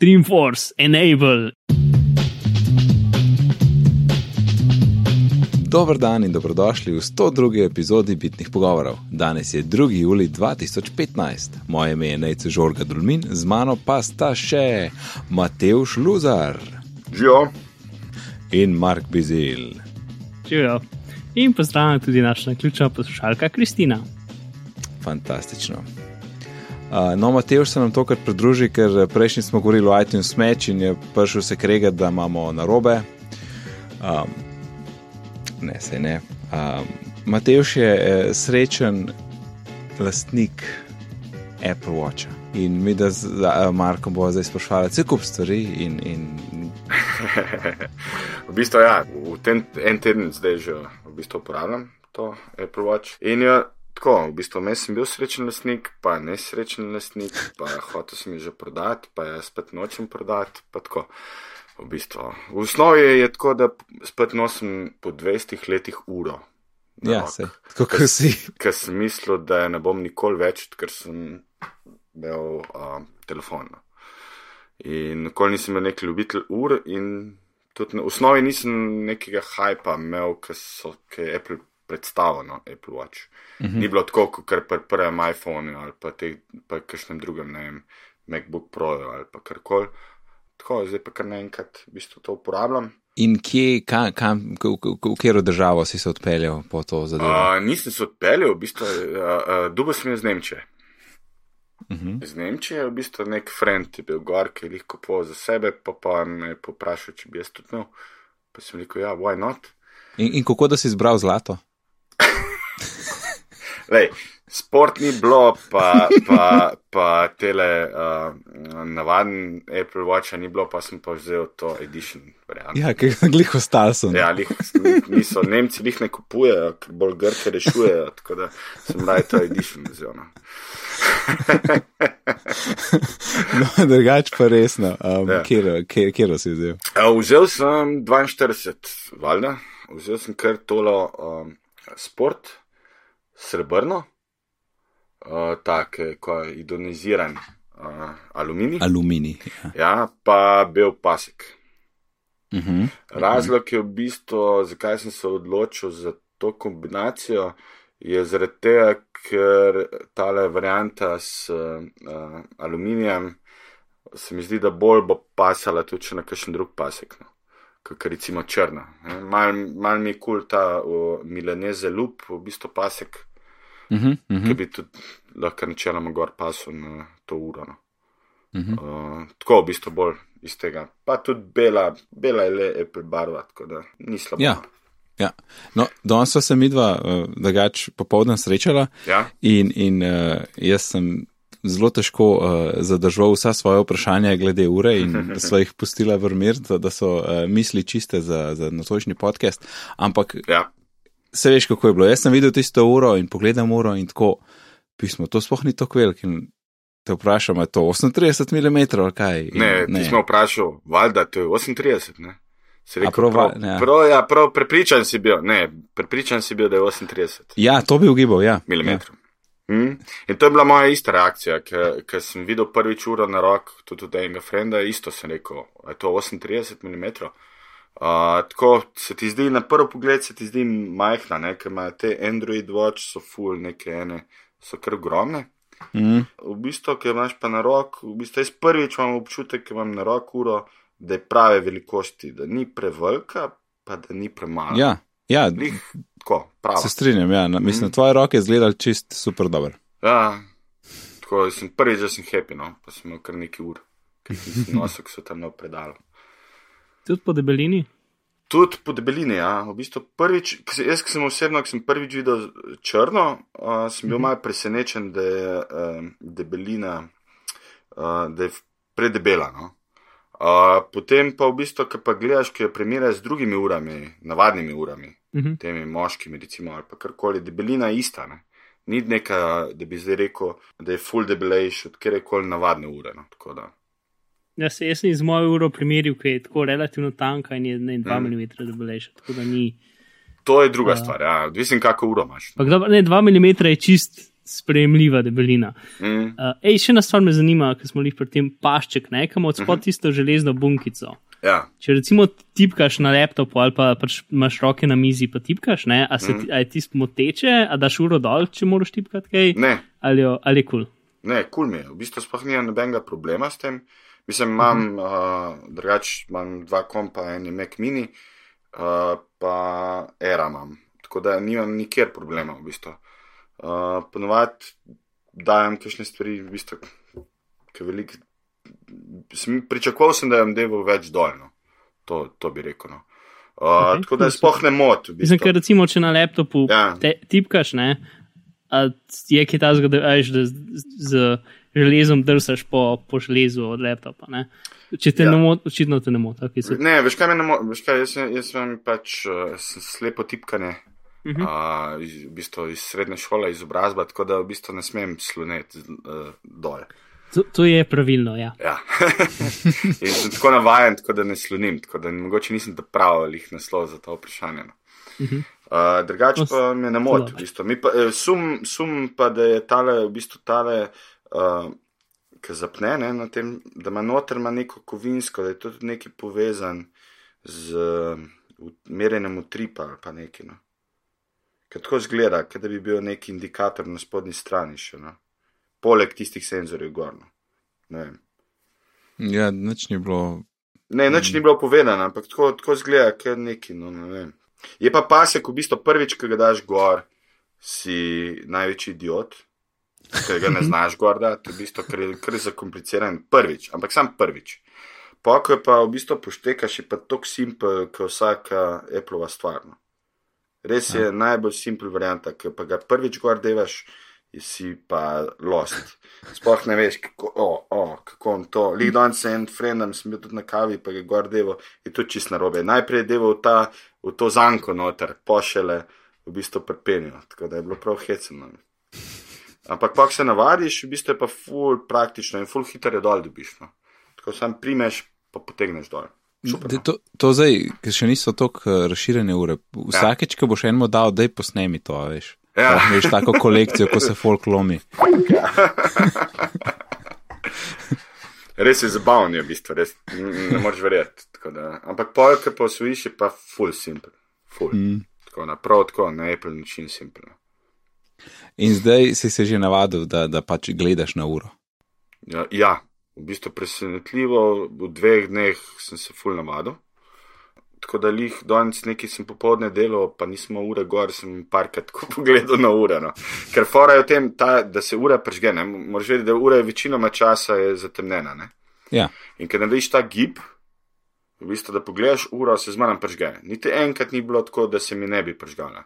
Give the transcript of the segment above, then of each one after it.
Dreamforce, enable. Dober dan in dobrodošli v 102. epizodi Bitnih pogovorov. Danes je 2. juli 2015. Moje ime je Nejce Žorga Dulmin, z mano pa sta še Mateuš Luzar Živijo. in Mark Bizil. Živijo. In pozdravljam tudi naša ključna poslušalka Kristina. Fantastično. Uh, no, Mateoš se nam tokrat pridruži, ker prejšnji smo govorili o iTunes Match in je prišel se krega, da imamo narobe. Um, ne, se ne. Um, Mateoš je eh, srečen lastnik Apple Watcha. In mi, da z uh, Markom bo zdaj sprašvala, cel kup stvari. In, in v bistvu, ja, v ten en teden zdaj že v bistvu uporabljam to Apple Watch. In je tako, v bistvu, jaz sem bil srečen lastnik, pa nesrečen lastnik, pa hotel sem jih že prodati, pa jaz spet nočem prodati. pa tako. V, bistvu. v osnovi je, je tako, da spet nosim po 200 letih uro. ja, se, tako kot si. Ker sem mislil, da je ne bom nikoli več, ker sem imel uh, telefon. no. In nikoli nisem imel nek ljubitelj ur, in tudi na v osnovi nisem nekega hajpa imel, ki so ki je Apple predstavil, no, Apple Watch. Mm -hmm. Ni bilo tako, kot kar pri prvem iPhonu ali pa, te, pa kakšnem drugem, ne vem, MacBook Pro ali pa karkoli. Tako, zdaj pa kar naenkrat v bistvu to uporabljam. In kje, kam, kam, v, v, v, v katero državo si se odpeljal po to zadevo? Uh, nisem se odpeljal, v bistvu, uh, uh, dubo sem iz Nemčije. Uh -huh. Iz Nemčije je v bistvu nek friend, je bil gor, ki je jih kupoval za sebe, pa pa me je poprašal, če bi jaz tudi imel. Pa sem rekel, ja, why not? in, in kako da si izbral zlato? Lej, sport ni bilo, pa, pa, pa tele uh, navaden Apple Watch ni bilo, pa sem pa vzel to edition variant. Ja, kaj glih ostal sem. Ja, lih, niso, Nemci jih ne kupujejo, ker bolj Grke rešujejo, tako da sem raje to edition vzel. No. No, drugače pa resno. Um, ja. kjer, kjer, kjer si vzel? Uh, vzel sem 42, valjda, vzel sem kar tolo um, sport, srebrno, uh, tako je idoniziran uh, aluminij. Aluminij. Ja. Ja, pa bel pasek. Uh -huh. Razlog je v bistvu, zakaj sem se odločil za to kombinacijo, je zaradi tega, ker tale varianta s uh, aluminijem se mi zdi, da bolj bo pasala tudi na kakšen drug pasek. No. Kot recimo črna. Mal, mal mi je kul cool ta milaneze lup, v bistvu pasek, Uh -huh. Uh ki -huh. bi tudi lahko načeloma gor pasul na to uro. No. Uh -huh. Uh, tako v bistvu bolj iz tega. Pa tudi bela, bela je le Apple barva, tako da ni slabo. Ja. Ja. No, danes sva se midva, uh, drugač popovdan srečala Ja? in, in uh, jaz sem zelo težko uh, zadržal vsa svoje vprašanja glede ure in sva jih pustila v mir, da, da so uh, misli čiste za, za notočni podcast. Ampak Ja. se veš, kako je bilo. Jaz sem videl tisto uro in pogledam uro in tako, pismo, to sploh ni tako velik. In te vprašam, je to 38 mm ali kaj? In Ne, ne. ti smo vprašali, valjda, to je 38, ne? Si A rekel, prav, prav, ja. prav, ja, prav, prepričan si bil, ne, prepričan si bil, da je 38 Ja, to bi ugibal, ja. mm. Mm. In to je bila moja ista reakcija, ker sem videl prvič uro na rok, tudi od enega frenda, isto sem rekel, "A je to 38 mm. Uh, tako se ti zdi, na prvi pogled se ti zdi majhna, ne, ker imajo te Android Watch, so full neke ene, so kar ogromne. Mm. V bistvu, ki imaš pa na rok, v bistvu jaz prvič imam občutek, ker imam na rok uro, da je prave velikosti, da ni prevelika, pa da ni premala. Ja, ja Lih, tako, prava. se strinjam. Ja. Na- Mislim, tvoje roke izgledajo čist super dobro. Ja, tako sem prvič, da sem happy, no, pa sem imel kar nekaj ur, ker sem nosil, ki so tam na predalu. Tudi po debelini. Tudi po debelini, ja. V bistvu prvič, jaz, ki sem osebno, ko sem prvič videl črno, uh, sem bil malo presenečen, da je uh, debelina, uh, da je predebela. No. Uh, potem pa v bistvu, ki pa gledaš, ki jo primerjaš z drugimi urami, navadnimi urami, Uh -huh. temi moškimi, recimo, ali pa karkoli, debelina je ista. Ne. Ni neka, da bi zdaj rekel, da je full debelejši od kjerkoli navadne ure. No. Ja, se, jaz sem iz moje uro primerjal, ki je tako relativno tanka in je ne 2 Mm. mm debelejša. Tako da ni. To je druga Ja. stvar, ja. odvisen kako uro imaš. Ampak dobro, ne 2 mm je čist sprejemljiva debelina. Mm. Uh, ej, še ena stvar me zanima, ker smo jih pri tem pašček, ne, kam od spod tisto železno bunkico. Ja. Če recimo tipkaš na laptopu ali pa pač imaš roke na mizi, pa tipkaš, ne, a, se, ti- a je ti moteče, a daš uro dol, če moraš tipkati kaj, Ne, ali, jo- ali je kul. Cool. ne, kul cool mi je. V bistvu sploh nimam nobenega problema s tem. Mislim, imam, uh -huh. uh, drugač imam dva kompa, en je Mac mini, uh, pa era imam. Tako da nimam nikjer problema v bistvu. Uh, ponovadi dajem kakšne stvari, v bistvu, ki veliko. Sem, pričakoval sem, da jim devo več dolno. To, to bi rekel. No. Uh, okay, tako da je sploh ne moti. V Mislim, ker bistvu. recimo, če na laptopu Ja. te, tipkaš, ne, je kaj ta zgodaj, da, veš, da z, z železom drsaš po, po železu od laptopa. Ne. Če te Ja. ne moti, očitno te ne moti. Okay, so, Ne, veš kaj ne more, veš kaj, jaz, jaz sem pač uh, slepo tipkanje. Uh Mhm. -huh. uh, iz, v bistvu iz srednje šole, izobrazba, tako da v bistvu ne smem sloneti uh, dol. To, to je pravilno, ja. Ja. In sem tako navajen, tako da ne slonim, tako da mogoče nisem pravi naslov za to vprašanje. No. Uh -huh. Uh, drugače No, pa me ne moti, dobro. v bistvu. Mi pa, eh, sum, sum pa, da je tale, v bistvu tale, uh, ki zapne, ne, na tem, da ima noter ima neko kovinsko, da je to tudi nekaj povezan z uh, merjenjem utripa ali pa nekaj. No. Ker tako zgleda, kot da bi bil neki indikator na spodnji strani še, no. Poleg tistih senzorjev gorno. Ne vem. Ja, nič ni bilo. Ne, nič ni bilo povedano, ampak tako, tako zgleda, kot neki, no ne vem. Je pa pasek, v bistvu prvič, ko ga daš gor, si največji idiot, ker ga ne znaš gor dati, v bistvu, ker je kar zakompliciran. Prvič, ampak sam prvič. Poko je pa v bistvu poštekaš, je pa tako simpel, kot vsaka Appleova stvar. No. Res je ja. najbolj simpel varianta, ker pa ga prvič gor devaš, si pa lost. Sploh ne veš, kako, oh, oh, kako on to. Lih danes en frendom, sem bil tudi na kavi, pa ga gor devo, je to čist narobe. Najprej je devo v, ta, v to zanko noter, pošele v bistvu prpenijo, tako da je bilo prav heceno. Ampak pa, ko se navadiš, v bistvu je pa full praktično in full hitro je dol dobiš. No. Tako sam primeš, pa potegneš dol. Super, no. to, to zdaj, ker še niso tako eh, razširjene ure. Vsakeč, ko boš enemu dal, da je posnemi to, veš. Ja. Veš tako kolekcijo, ko se folk lomi. Res je zabavno, je v bistvu, res ne moreš verjeti. da. Ampak polk, pa osvojiš, je pa full simple. Full. Mm. Tako na prav tako, na Apple način simple. In zdaj si se že navadil, da, da pač gledaš na uro. Ja, ja, v bistvu presenetljivo, v dveh dneh sem se full navadil. Tako da lih danes nekaj sem popovdne delal, pa nismo ure gor, sem parkrat pogledal na ure. No. Ker fora je v tem, ta, da se ura pržge, ne, moraš vedeti, da ura je večinoma časa je zatemnjena, ne. Ja, In ker narediš ta gib, v bistvu, da pogledaš uro, se zmanj pržge. Niti enkrat ni bilo tako, da se mi ne bi pržgala.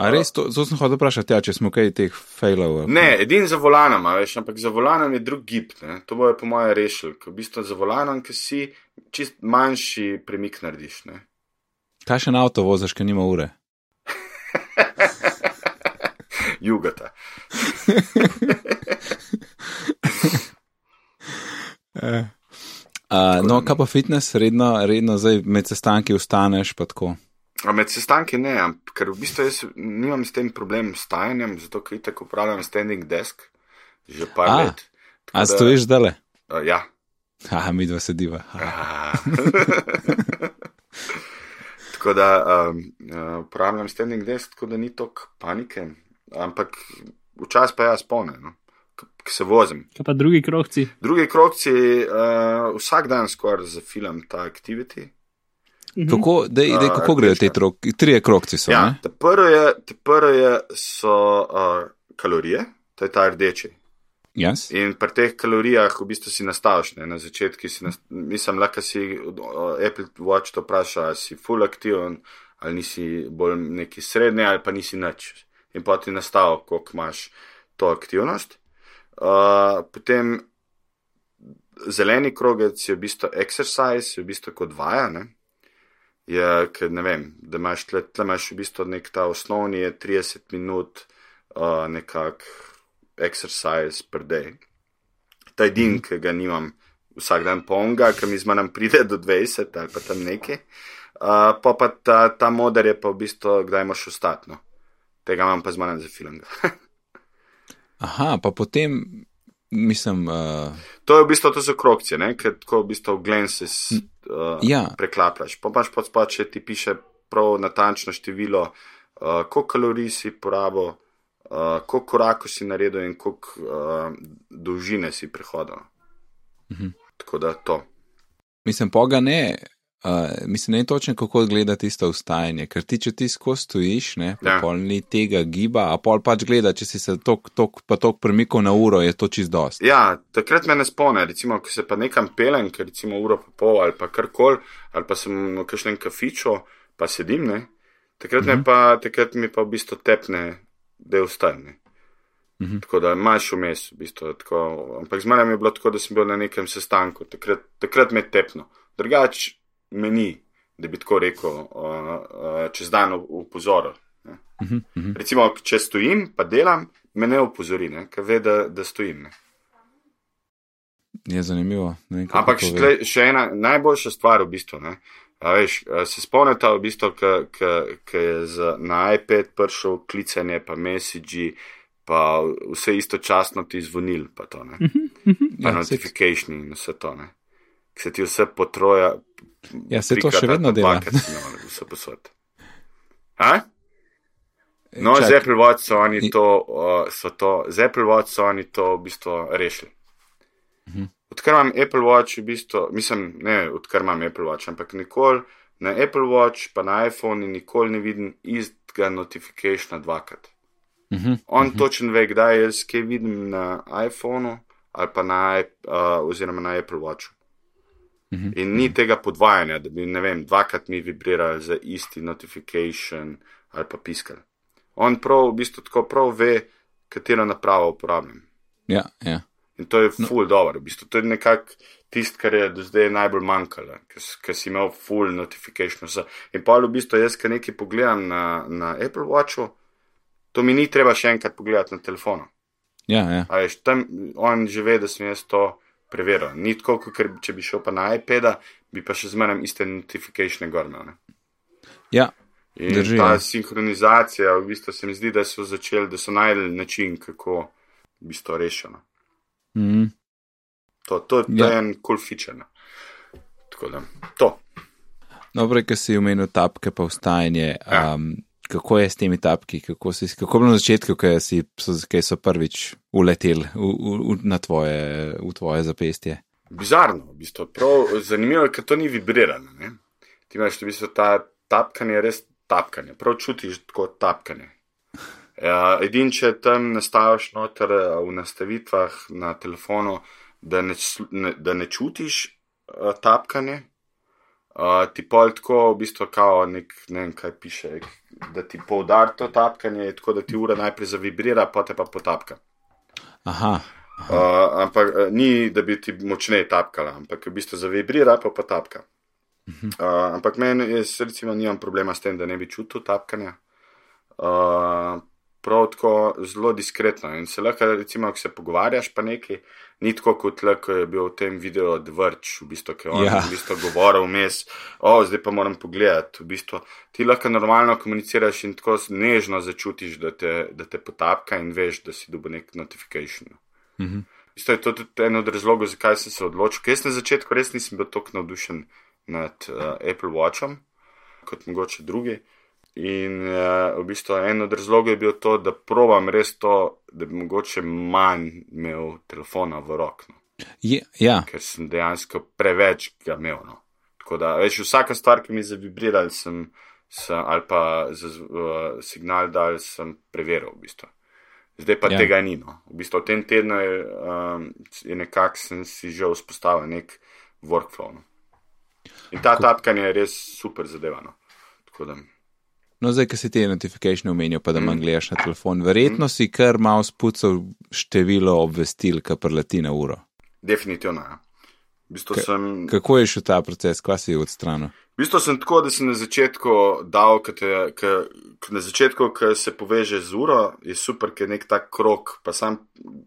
A res, to, to sem hotel vprašati, ja, če smo kaj teh failov. Ne, edin za volanom, veš, ampak za volanom je drug gib, ne? to bojo po moje rešili, ker v bistvu za volanom, ki si čist manjši premik narediš. Ne? Kakšen avto voziš, ker nima ure? Jugata. Uh, no, kaj pa fitness, redno, redno zdaj med sestanki vstaneš, pa tako. A med sestanki ne, ker v bistvu jaz nimam s tem problem s stajanjem, zato ker tako upravljam standing desk že par A, let. Tako A da- stojiš zdaj? Uh, ja. Aha, mi dva sediva. Tako da um, uh, uporabljam standing desk, tako da ni toliko panike, ampak včasih pa jaz spomnim, no, ki se vozim. Kaj pa drugi krokci? Drugi krokci, uh, vsak dan skoraj zafilam ta activity. Mhm. Kako, dej, dej, kako grejo te troki? Trije krokci so, Ja, prvo je, ta prvo je so uh, kalorije, to je ta rdeči. Jaz? In pri teh kalorijah v bistvu si nastaviš, ne? na začetku si, nast... mislim, lahko si uh, Apple Watch to vpraša, ali si full aktiven, ali nisi bolj neki srednji, ali pa nisi nič. In pa ti nastavi, koliko imaš to aktivnost. Uh, potem zeleni krogec je v bistvu exercise, je v bistvu kot vaja. Ne? Je, ker ne vem, da imaš tle, tle imaš v bistvu nek ta osnovni je 30 minut, uh, nekak exercise per day. Ta edin, ki ga nimam vsak dan polnga, ki mi zmanj pride do 20 ali pa tam nekaj. Uh, pa pa ta, ta moder je pa v bistvu, kdaj imaš ostatno. Tega imam pa zmanj za film. Aha, pa potem, mislim, uh, To je v bistvu to so krokcije, ne? ker tako v bistvu glances uh, ja. preklapljaš. Pa pač pod spod, če ti piše prav natančno število, uh, koliko kalorij si porabil, uh, koliko korakov si naredil in koliko uh, dolžine si prehodil. Mhm. Tako da to. mislim, poga ne. Uh, mislim, ne točno, kako gleda tisto vstajanje, ker ti, če ti skozi stojiš, ne, Ja. pol ni tega giba, a pol pač gleda, če si se tok, tok, pa tok premikal na uro, je to čist dost. Ja, takrat me ne spomne, recimo, ko se pa nekam pelem, ker recimo uro pa pol ali pa karkoli, ali pa sem v kakšnem kafiču, pa sedim, ne. Takrat, mm -hmm. pa, takrat mi pa v bistvu tepne del stane. Mm -hmm. Tako da imaš vmes, v bistvu, tako, ampak zmeraj mi je bilo tako, da sem bil na nekem sestanku, takrat, takrat me je tepno. Drugač me ni, da bi tako rekel, uh, uh, čez dan upozoril. ne. Mhm, mhm. Recimo, če stojim, pa delam, me ne upozori, ne, ker ve, da, da stojim. Ne. Je zanimivo. Ne Ampak še, tle- še ena najboljša stvar, v bistvu. Ne? A veš, se spomnite, v bistvu, ki je z, na iPad prišel klicanje, pa messagi, pa vse istočasno ti zvonil, pa to ne. Pa Ja, notification in vse to ne. Se ti vse potroja. Ja, saj to še vedno dela. Vse posod. A? No, Čakaj. z Apple Watch so oni to, uh, so to, z Apple Watch so oni to v bistvu rešili. Mhm. Odkar imam Apple Watch, v bistvu, mislim, ne, odkar imam Apple Watch, ampak nikoli na Apple Watch, pa na iPhone nikoli ne vidim istega notifikationa dvakrat. Mhm. On uh -huh. točen ve, kdaj jaz kaj vidim na iPhonu ali pa na, uh, oziroma na Apple Watchu. Mhm. In ni tega podvajanja, da bi, vem, dvakrat mi vibrirali za isti notification ali pa piskal. On prav, v bistvu tako prav ve, katero napravo uporabljam. Ja, ja. In to je full no. dobro, v bistvu. To je nekako tisto, kar je do zdaj najbolj manjkalo, ker si imel full notification. Vse. In pa v bistvu jaz, ki nekaj pogledam na, na Apple Watchu, to mi ni treba še enkrat pogledati na telefonu. ja, ja. Veš, tam on že ve, da sem jaz to preveril. Ni tako, kot če bi šel pa na iPad, bi pa še zmeraj iste notification gor imel. ja. In Drži, ta ja. sinhronizacija, v bistvu se mi zdi, da so začeli, da so najdel način, kako v bistvu rešeno. Mhm. To, to, to Ja. je en cool feature. no. Tako da, to. Dobro, ker si omenil tapke pa vstajanje. Ja. Um, kako je s temi tapki? Kako, si, kako je bilo na začetku, ko si, so, kaj so prvič uleteli v, v, v, na tvoje, v tvoje zapestje? Bizarno, v bistvu. Prav zanimivo je, ker to ni vibrirano. Ne? Ti imaš v bistvu ta tapkanje, res tapkanje, prav čutiš tako tapkanje. Ja, Edin, če tam nastaviš noter eh, v nastavitvah na telefonu, da ne, ne, da ne čutiš uh, tapkanje, uh, ti pol tako v bistvu kao nek, ne vem kaj piše, da ti poudar to tapkanje, tako da ti ura najprej zavibrira, potem pa potapka. Aha, Uh, ampak ni, da bi ti močneje tapkala, ampak v bistvu zavibrira, pa pa tapka. Uh, ampak meni, jaz recimo nimam problema s tem, da ne bi čutil tapkanja. Uh, prav tako zelo diskretno in se lahko, recimo, ko se pogovarjaš pa nekaj, ni tako kot le, ko je bil v tem videu odvrč, v bistvu, ki je on Ja. v bistvu govoril vmes, o, zdaj pa moram pogledati. V bistvu, ti lahko normalno komuniciraš in tako nežno začutiš, da te, da te potapka in veš, da si dobil nek notification. Mhm. Isto je to tudi en od razlogov, zakaj sem se odločil. Ker jaz na začetku res nisem bil tako navdušen nad uh, Apple Watchom kot mogoče drugi. In uh, v bistvu en od razlogov je bil to, da probam res to, da bi mogoče manj imel telefona v roki, no. je, ja, ker sem dejansko preveč ga imel. No. Tako da, veš, vsaka stvar, ki mi je zavibrala, sem, sem ali pa za, uh, signal dal, sem preveril v bistvu. Zdaj pa Ja. tega ni. No. V bistvu v tem tednu je, um, je nekako sem si že vzpostavil nek workflow. No. In ta tapkanje je res super zadevano. Tako da, no zdaj, ki si te notifikacije omenil, pa da manj Mhm. gledaš na telefon, verjetno si kar malo spucal število obvestil, ki preleti na uro. definitivno. Ja. V bistvu Ka- sem. Kako je šel ta proces, kva si odstranil? V bistvu sem tako, da sem na začetku dal, ka te, ka, ka na začetku, ko se poveže z uro, je super, ker je nek tak krok, pa sam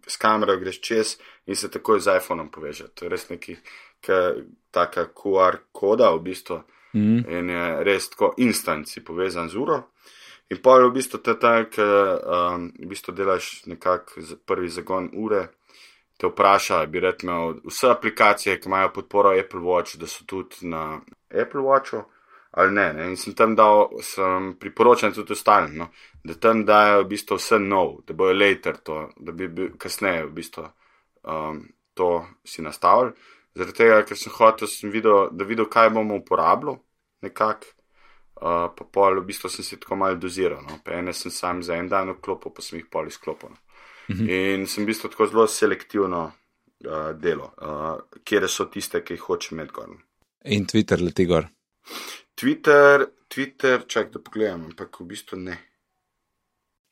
s kamero greš čez in se takoj z iPhonom poveže. To je res neki, ka, taka QR koda v bistvu Mhm. in je res tako instant si povezan z uro. In pa je v bistvu tako, ker um, v bistvu delaš nekako prvi zagon ure, te vpraša, bi rekel, vse aplikacije, ki imajo podporo Apple Watch, da so tudi na Apple Watchu. Ali ne, ne, in sem tam dal, sem priporočen tudi ostalim, no, da tam dajo v bistvu vse nov, da bojo later to, da bi bil kasneje v bistvu um, to si nastavili. Zaradi tega, ker sem hotel, sem videl, da videl, kaj bomo uporabljali, nekako, uh, pa pol, v bistvu sem si tako malo doziral, no, pa ene sem sam za en dan vklopil, pa sem jih pol izklopil. No. Mhm. In sem v bistvu tako zelo selektivno uh, delo, uh, kje so tiste, ki jih hočem imeti gor. In Twitter leti gor. Twitter, Twitter, čak da pogledam, ampak v bistvu ne.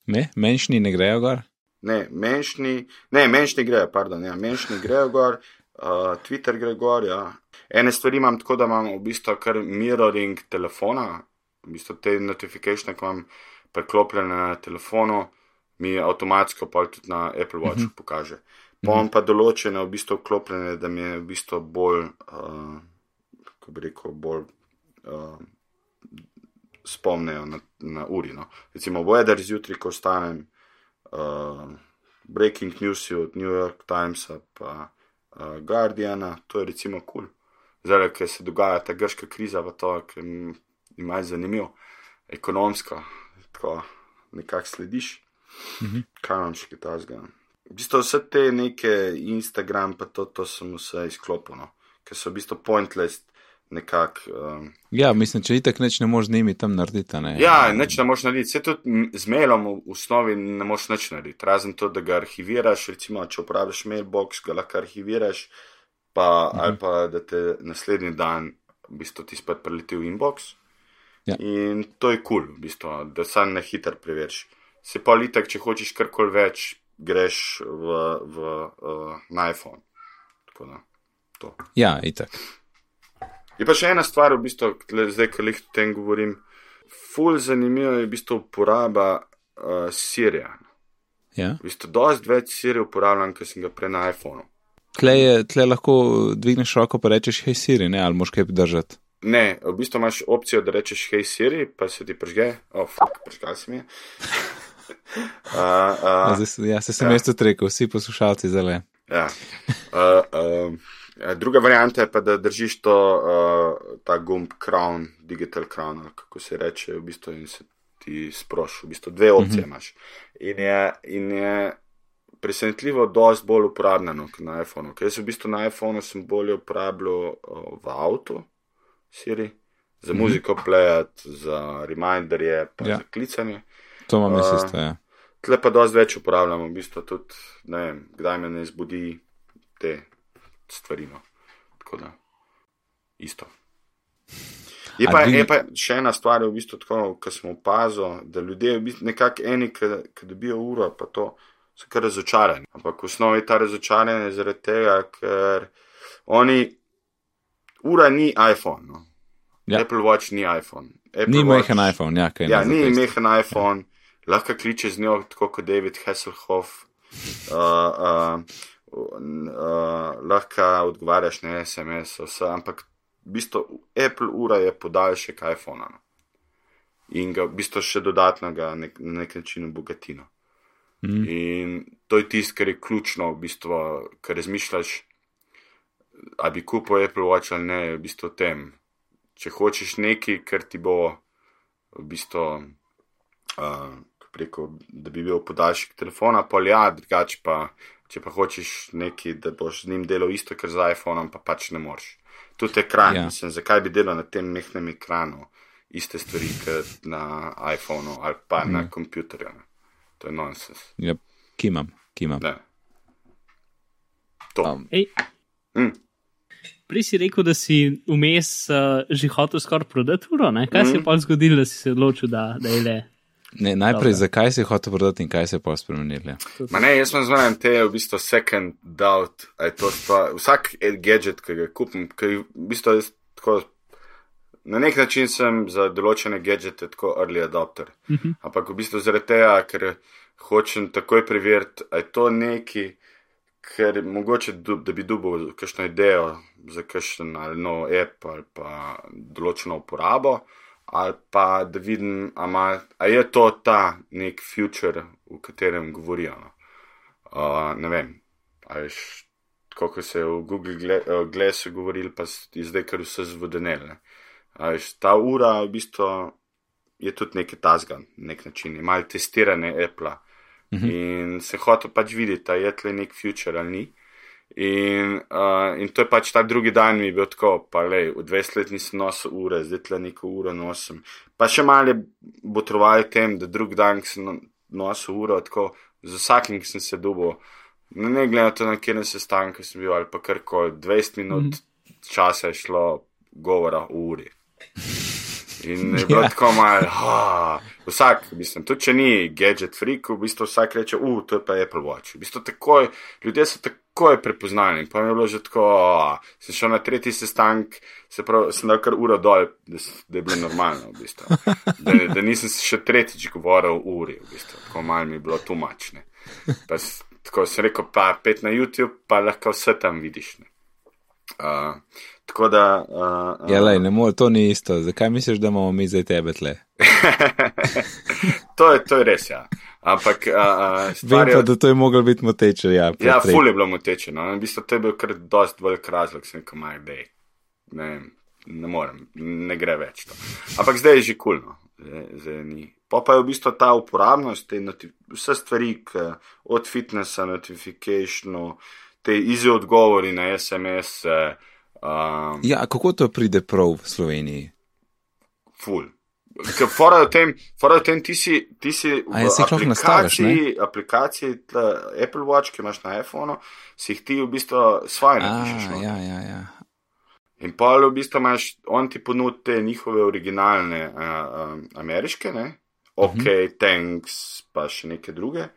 Ne, menšni ne grejo gor. Ne, menšni, ne, menšni grejo, pardon, ja, menšni grejo gor, uh, Twitter gre gor, ja. Ene stvari imam tako, da imam v bistvu kar mirroring telefona, v bistvu te notifikacije, ki imam preklopljene na telefonu, mi avtomatsko pa tudi na Apple Watchu uh mhm. -huh. pokaže. Pom pa določene v bistvu vklopljene, da mi je v bistvu bolj, uh, kako bi rekel, bolj uh, spomnejo na, na uri. No. Recimo, weather zjutraj, ko vstanem, uh, breaking news od New York Timesa, pa uh, Guardiana, to je recimo kul. Cool. Zdaj, ker se dogaja ta grška kriza, pa to, ima je zanimivo, ekonomsko, tako nekako slediš. Mhm. Kaj vam še ta zgodi? V bistvu vse te neke Instagram, pa to, to sem vse izklopil, no. ker so v bistvu pointless nekako. Um, ja, mislim, če itek neč ne moreš z njimi tam narediti. Ne? Ja, neč ne moreš narediti. Vse tudi z mailom v osnovi ne moreš neč narediti. Razen to, da ga arhiviraš, recimo, če uporabljaš mailbox, ga lahko arhiviraš, pa, mhm. ali pa da te naslednji dan v bistvu ti spet preleti v inbox. Ja. In to je kul, cool, v bistvu, da sam ne hiter preveriš. Se pa litek, če hočeš karkoli več, greš v, v, uh, na iPhone. Tako da, to. Ja, itek. Je pa še ena stvar, v bistvu, zdaj, ko jih o tem govorim. Ful zanimivo je v bistvu uporaba uh, Sirija. Ja. V bistvu, dosti več Sirija uporabljam, ker sem ga prej na iPhonu. Tle, je, tle lahko dvigneš roko in rečeš, hej Siri, ne, ali moš kaj držati. Ne, v bistvu imaš opcijo, da rečeš, hej Siri, pa se ti pržge, oh, fuck, pržgal si mi. uh, uh, ja, se sem ja. jaz tudi rekel, vsi poslušalci zale. Ja. Uh, Eh, druga varianta je pa, da držiš to, uh, ta gumb crown, digital crown, kako se reče, v bistvu in se ti sproši. V bistvu dve opcije mhm. imaš. In je, in je presenetljivo, dosti bolj uporabno kot na iPhonu. Ker jaz v bistvu na iPhonu sem bolje uporabljal uh, v avtu, Siri, za mhm. muziko plejat, za reminderje, pa ja. za klicanje. To imam uh, isto, ja. Tle pa dosti več uporabljamo, v bistvu tudi, ne vem, kdaj me ne zbudi te stvari. No. Tako da, isto. Je pa, je pa še ena stvar, v bistvu, ki smo opazili, da ljudje, v bistvu, nekako eni, ki dobijo uro, pa to so kar razočarani. Ampak v osnovi je ta razočaranje zaradi tega, ker oni, ura ni iPhone. No. Ja. Apple Watch ni iPhone. Apple ni mehen iPhone, ja, kaj je. Ja, ni mehen iPhone, ja. lahko kliče z njo, tako kot David Hasselhoff. Uh, uh, uh, lahko odgovarjaš na SMS, vse, ampak v bistvu Apple ura je podaljšek iPhona no. in ga v bistvu še dodatno ga nek, na nek način obogatino. Mm. In to je tisto, kar je ključno, v bistvu, kar razmišljaš, a bi kupil Apple Watch ali ne, v bistvu tem. Če hočeš nekaj, kar ti bo v bistvu. Uh, Preko, da bi bil podaljšek telefona, pa ja, drugače pa če pa hočeš neki, da boš z njim delal isto, kar z iPhonom, pa pač ne moreš. Tudi ekran, ja. mislim, zakaj bi delal na tem mehkem ekranu iste stvari, kot na iPhonu ali pa mm. na kompjuterju. To je nonsens. Ja, kimam, kimam. To. Um. Mm. Prej si rekel, da si vmes uh, že hotel skoraj prodati uro, ne? kaj mm. se je mm. pa zgodilo, da si se odločil, da, da je le. Ne, najprej, Dobre. zakaj si hotel prodati in kaj se je pa spremenilo? Ne, jaz sem zmeraj te, v bistvu, second doubt. Vsak gadget, ki ga kupim, ki v bistvu je tako. Na nek način sem za določene gadgete tako early adopter. Uh mhm. -huh. Ampak v bistvu zaradi tega, ker hočem takoj preveriti, ali je to neki, ker mogoče, da bi dubil kakšno idejo za kakšen ali nov app ali pa določeno uporabo ali pa da vidim, a, ma, a je to ta nek future, v katerem govorijo. No. Uh, ne vem, ali kako se je v Google Glassu govorili, pa je zdaj kar vse zvodenel. Ta ura v bistvu je tudi nekaj tasga, nek način, malo testirane Apple. Uh -huh. In se hoče pač videti, je tle nek future ali ni. In, uh, in to je pač ta drugi dan mi bil tako, pa le, v 20 let nisem nosil ure, zdaj tle neko uro nosim. Pa še malo bo trovali tem, da drug dan sem no, nosil uro, tako z vsakim, ki sem se dubo, no, ne glede na to, na kjer se stanka sem bil ali pa kar koli, 20 minut mm. časa je šlo govora o uri. In je bilo ja. tako malo, vsak, mislim, tudi če ni gadget freak, v bistvu vsak reče, uf, to je pa Apple Watch. V bistvu takoj, ljudje so takoj prepoznani. Pa mi je bilo že tako, oh, sem šel na tretji sestank, se pravi, sem dal kar uro dol, da, da je bilo normalno, v bistvu. Da, da nisem še tretjič govoril o uri, v bistvu. Tako malo mi je bilo tumačne. Pa, tako sem rekel, pa pet na YouTube, pa lahko vse tam vidiš. Uh, Tako da. Uh, uh, ja, lej, ne more, to ni isto. Zakaj misliš, da imamo mi zdaj tebe tle? to, je, to je res, ja. Ampak. Uh, Vem pa, da to je moglo biti moteče. Ja, ja ful je bilo moteče. No. V bistvu to je bil kar dost velik razlog, sem rekel, maj, dej. Ne, ne morem, ne gre več to. Ampak zdaj je že kulno. Pa pa je v bistvu ta uporabnost, vse stvari, od fitnessa, notifikacijo, te izi odgovori na SMS. Um, ja, kako to pride prav v Sloveniji? Ful. Ker fora o tem, fora o tem, ti si, ti si v ja, aplikaciji, aplikaciji Apple Watch, ki imaš na iPhonu, si jih ti v bistvu svoje napišeš. No? Ja, ja, ja. In pa v bistvu imaš, on ti ponudi te njihove originalne uh, um, ameriške, ne? ok, uh -huh. thanks, pa še neke druge.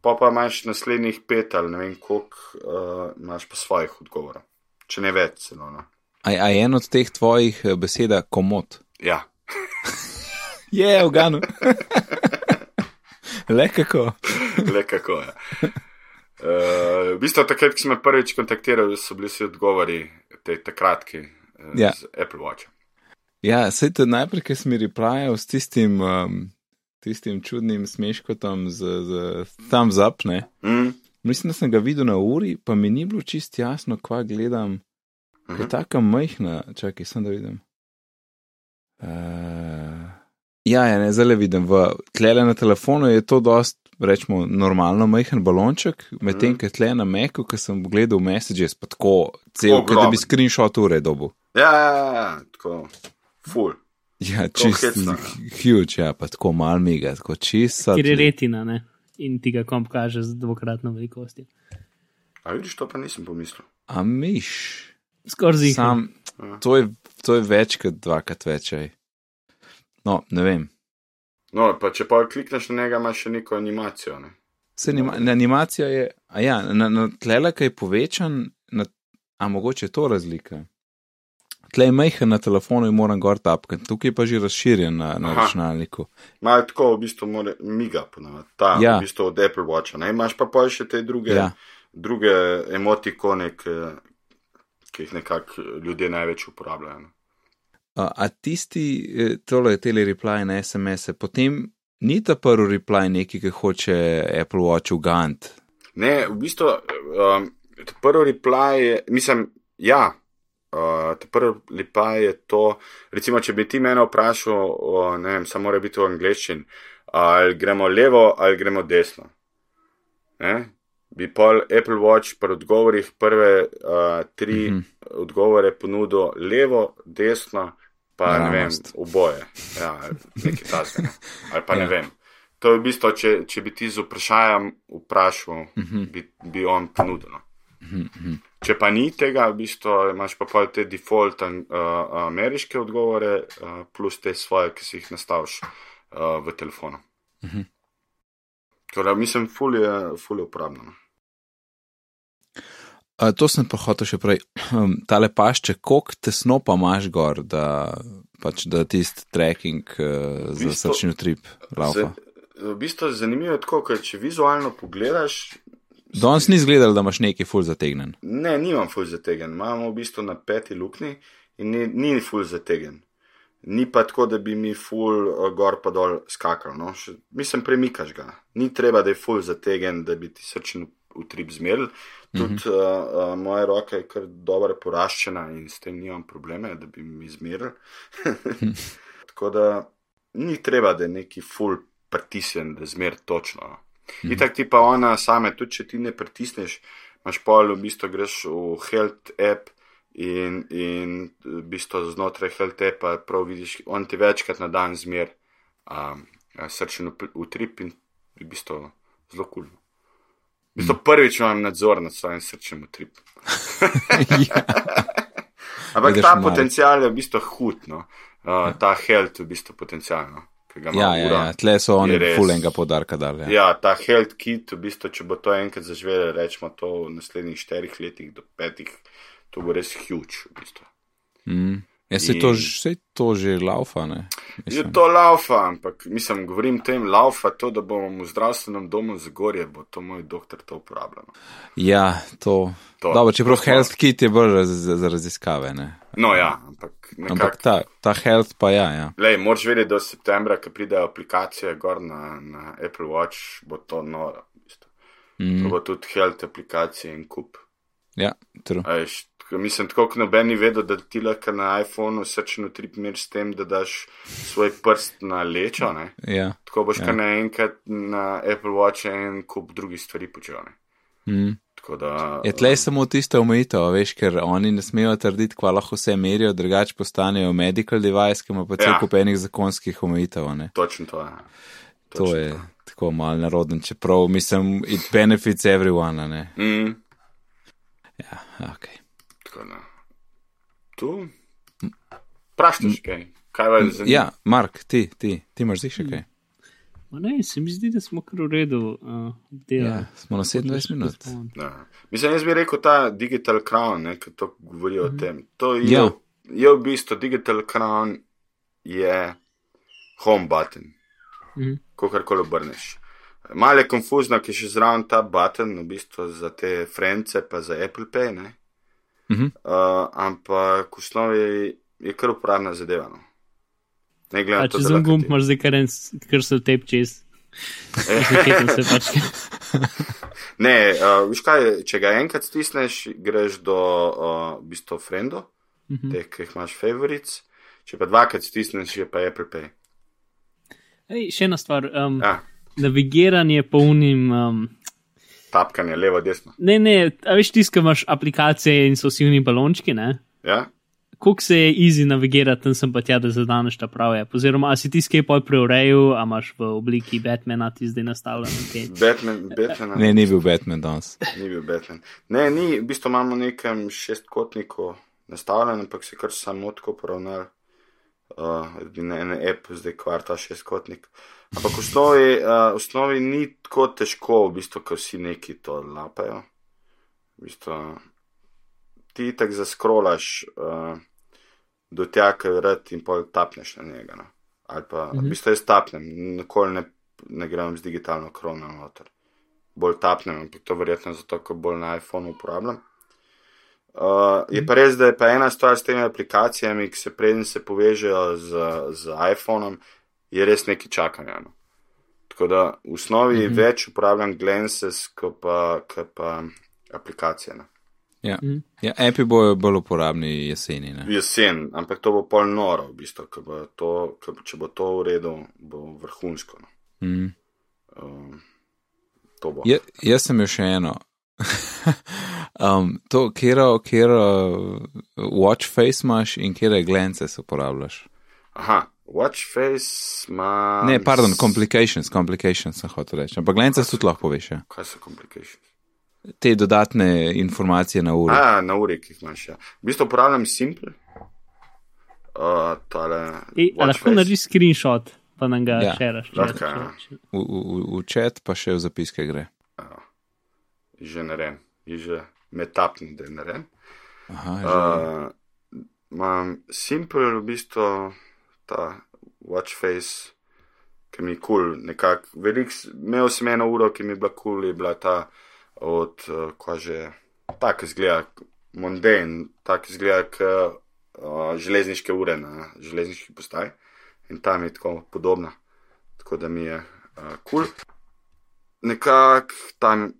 Pa pa imaš naslednjih pet ali ne vem koliko, uh, imaš pa svojih odgovorov če ne več. Celo, no. a, a je en od teh tvojih eh, besed komod? Ja. je, v Ganu. Le kako. Le kako. Ja. Uh, v bistvu, takrat, ko sem prvič kontaktiral, so bili vsi odgovori, te kratki, uh, ja. z Apple Watch. Ja, sej to najprej, ki sem replajal s tistim, um, tistim čudnim smeškotom z, z thumbs up, ne? Mm. Mislim, da sem ga videl na uri, pa mi ni bilo čist jasno, kva gledam. Uh -huh. Je tako majhna, čakaj, sem da vidim. Uh, ja, ja, ne, le vidim. V tlele na telefonu je to dost, rečemo, normalno majhen balonček, medtem, -huh. ker tle na Meku, ki sem gledal messages, pa tako cel, kot da bi screenshot ure dobu. Ja, ja, ja, ja, tako, full. Ja, čist, huge, ja, pa tako mal miga, tako čist. Ker je retina, ne? in ti ga komp kaže z dvokratno velikostjo. A vidiš, to pa nisem pomislil. A miš. Skorzi. Sam, to je, to je več kot dvakrat večaj. No, ne vem. No, pa če pa klikneš na njega, imaš še neko animacijo. Ne? Se anima, animacija je, a ja, na, na tlele, ki je povečan, na, a mogoče je to razlika. Tle je majhen na telefonu in moram gor tapkati, tukaj pa že razširjen na, na računalniku. Imajo tako, v bistvu, more, miga, ponovati, ta, ja. v bistvu od Apple Watcha. Ne? Imaš pa pa še te druge, ja. druge emotikone, ki, ki jih nekako ljudje največ uporabljajo. A, a tisti, e, tole je tele reply na SMS-e, potem ni ta prvi reply neki, ki hoče Apple Watch ugant. Ne, v bistvu, um, prvi reply je, mislim, ja. Uh, prvi pa je to, recimo, če bi ti mene vprašal, uh, ne vem, samo mora biti v angleščini, ali gremo levo ali gremo desno. Ne? Bi pol Apple Watch pri odgovorih prve uh, tri mm -hmm. odgovore ponudil levo, desno, pa ja, ne vem, oboje. Ja, nekaj tasega. Ali pa ja. ne vem. To je v bistvu, če, če bi ti z vprašanjem vprašal, mm -hmm. bi, bi on ponudil. Mm -hmm. Če pa ni tega, v bistvu imaš pa pa te default uh, ameriške odgovore, uh, plus te svoje, ki si jih nastaviš uh, v telefonu. Uh -huh. Torej, mislim, fulje je ful uporabno. Uh, to sem pa hotel še prej. Tale pašče, koliko tesno pa imaš gor, da, pač, da tisti tracking uh, za srčni trip laufa. V bistvu je zanimivo, tako, ker če vizualno pogledaš, Danes ni izgledal, da imaš neki full zategnen. Ne, nimam full zategnen. Imamo v bistvu na peti luknji in ni, ni full zategnen. ni pa tako, da bi mi ful uh, gor pa dol skakal. No? Še, mislim, premikaš ga. Ni treba, da je ful zategen, da bi ti srčen utrip zmeril. Tudi mm -hmm. uh, uh, moja roka je kar dobro poraščena in s tem nimam probleme, da bi mi zmeril. tako da ni treba, da je neki ful pritisnen, da zmer točno. No. Mm -hmm. Itak ti pa ona same, tudi če ti ne pritisneš, imaš pol, v bistvu greš v health app in, in v bistvu znotraj health appa prav vidiš, on ti večkrat na dan zmer um, srčen utrip in v bistvu zelo kulno. Cool. V bistvu prvič imam nadzor nad svojim srčnim utripom. ja. Ampak ta malo. potencial je v bistvu hud, no. uh, ta health je v bistvu potencialno. Ja, ja, ja, tle so oni fulenga podarka dali. Ja. ja, ta health kit, v bistvu, če bo to enkrat zaživelo, rečemo to v naslednjih štirih letih do petih, to bo res huge, v bistvu. Mm. Ja, se to, to že laufa, ne? Je to laufa, ampak mislim, govorim tem laufa, to, da bom v zdravstvenem domu z gorje, bo to moj doktor to uporabljal. Ja, to. to Dobro, čeprav health kit je bolj za, za raziskave, ne? No ja, ampak. Nekak... Ampak ta, ta health pa ja, ja. Lej, moraš vedeti, do septembra, ko pridejo aplikacije gor na, na Apple Watch, bo to noro. Mm. To bo tudi health aplikacije in kup. Ja, true. Ajš, mislim, tako kot nobeni vedo, da ti lahko na iPhonu srčen utrip mir s tem, da daš svoj prst na lečo. Ja, tako boš ja. kar naenkrat na Apple Watch en kup drugih stvari počel. Mm. Da, je tleh samo tiste omejitev, veš, ker oni ne smejo trditi, kva lahko vse merijo, drugače postanejo medical device, ki ima pa cel ja. kup enih zakonskih omejitev. Točno to je. Točno to je to. tako mal naroden, čeprav mislim, it benefits everyone. Mm. Ja, ok. Tu? Praščiš kaj? Kaj vas zanima? Ja, Mark, ti, ti, ti imaš zdaj še kaj? Ma ne, se mi zdi, da smo kar v redu. Uh, ja, smo na 27 minut. Ja. Mislim, jaz bi rekel ta digital crown, ne, ki to govori mm -hmm. o Mhm. tem. To je, Ja. je v bistvu digital crown, je home button, Mhm. ko karkoli obrneš. Malo je konfuzno, ker je še zraven ta button, v bistvu za te frence, pa za Apple Pay, ne. Mhm. Uh, ampak v osnovi je kar uporabna zadeva. No. Ne glede na to, če lahko gumb, imaš zdaj kar en, se tep čez. Pač. Ne, uh, viš kaj, če ga enkrat stisneš, greš do uh, v bistvu friendo, Mhm. teh, ki jih imaš favorites, če pa dvakrat stisneš, je pa Apple Pay. Ej, še ena stvar. Um, Ja, navigiranje po unim. Um, tapkanje levo, desno. ne, ne, a veš, tiskaj imaš aplikacije in so vsi uni balončki, ne? Ja? Koliko se je easy navigirati, tam sem pa tja, da zadaneš ta pravi. Oziroma, a si ti skaj poj preurejal, a imaš v obliki Batmana ti zdaj nastavljen. Okay. Batman, Batman Ne, ni bil Batman danes. ni bil Batman. Ne, ni, v bistvu imamo nekem šestkotniku nastavljen, ampak se kar samo tako poravnal. Uh, na en app zdaj kvarta šestkotnik. Ampak v osnovi, uh, v osnovi ni tako težko, v bistvu, ker vsi neki to lapajo. V bistvu, ti tako zaskrolaš uh, do tja, ker rad in pol tapneš na njega. No. Ali pa, -hmm. v bistvu jaz tapnem, nikoli ne, ne grem z digitalno krono noter. Bolj tapnem, ampak to verjetno zato, ker bolj na iPhonu uporabljam. Uh, je pa res, da je pa ena stvar s temi aplikacijami, ki se preden se povežejo z, z iPhonom, je res nekaj čakanja. No. Tako da v osnovi mm -hmm. več uporabljam Glances, kot pa, kot pa aplikacije. No. Ja. ja, api bojo bolj uporabni jeseni. Ne? Jesen, ampak to bo pol noro, v bistvu, ko bo to, ko, če bo to v redu, bo vrhunsko. No. Mm. Um, to bo. Je, jaz sem imel še eno. um, to, kjer kjer watch face imaš in kjer glance uporabljaš. Aha, watch face ima. Ne, pardon, complications, complications sem hotel reči. Ampak glance tudi lahko poveš. Ja. Kaj so complications? Te dodatne informacije na uro. A, na uri, ki jih imaš. Ja. V bistvu uporabljam Simple. Uh, tale, watch lahko narediš screenshot, pa nam ga Ja. šeraš. Lahko, ja. V, v, v chat pa še v zapiske gre. Že narejen, je že metapni, da je narejen. Aha, že. Uh, Uh, Imam Simple, v bistvu ta watch face, ki mi je kul, cool, nekako. Velik, imel sem eno uro, ki mi je bila kul, cool, je bila ta od, uh, ko že, tako izgleda, mondane, tako izgleda, k uh, železniške ure na železniški postaji in tam je tako podobna. Tako da mi je kul. Uh, cool. Nekako tam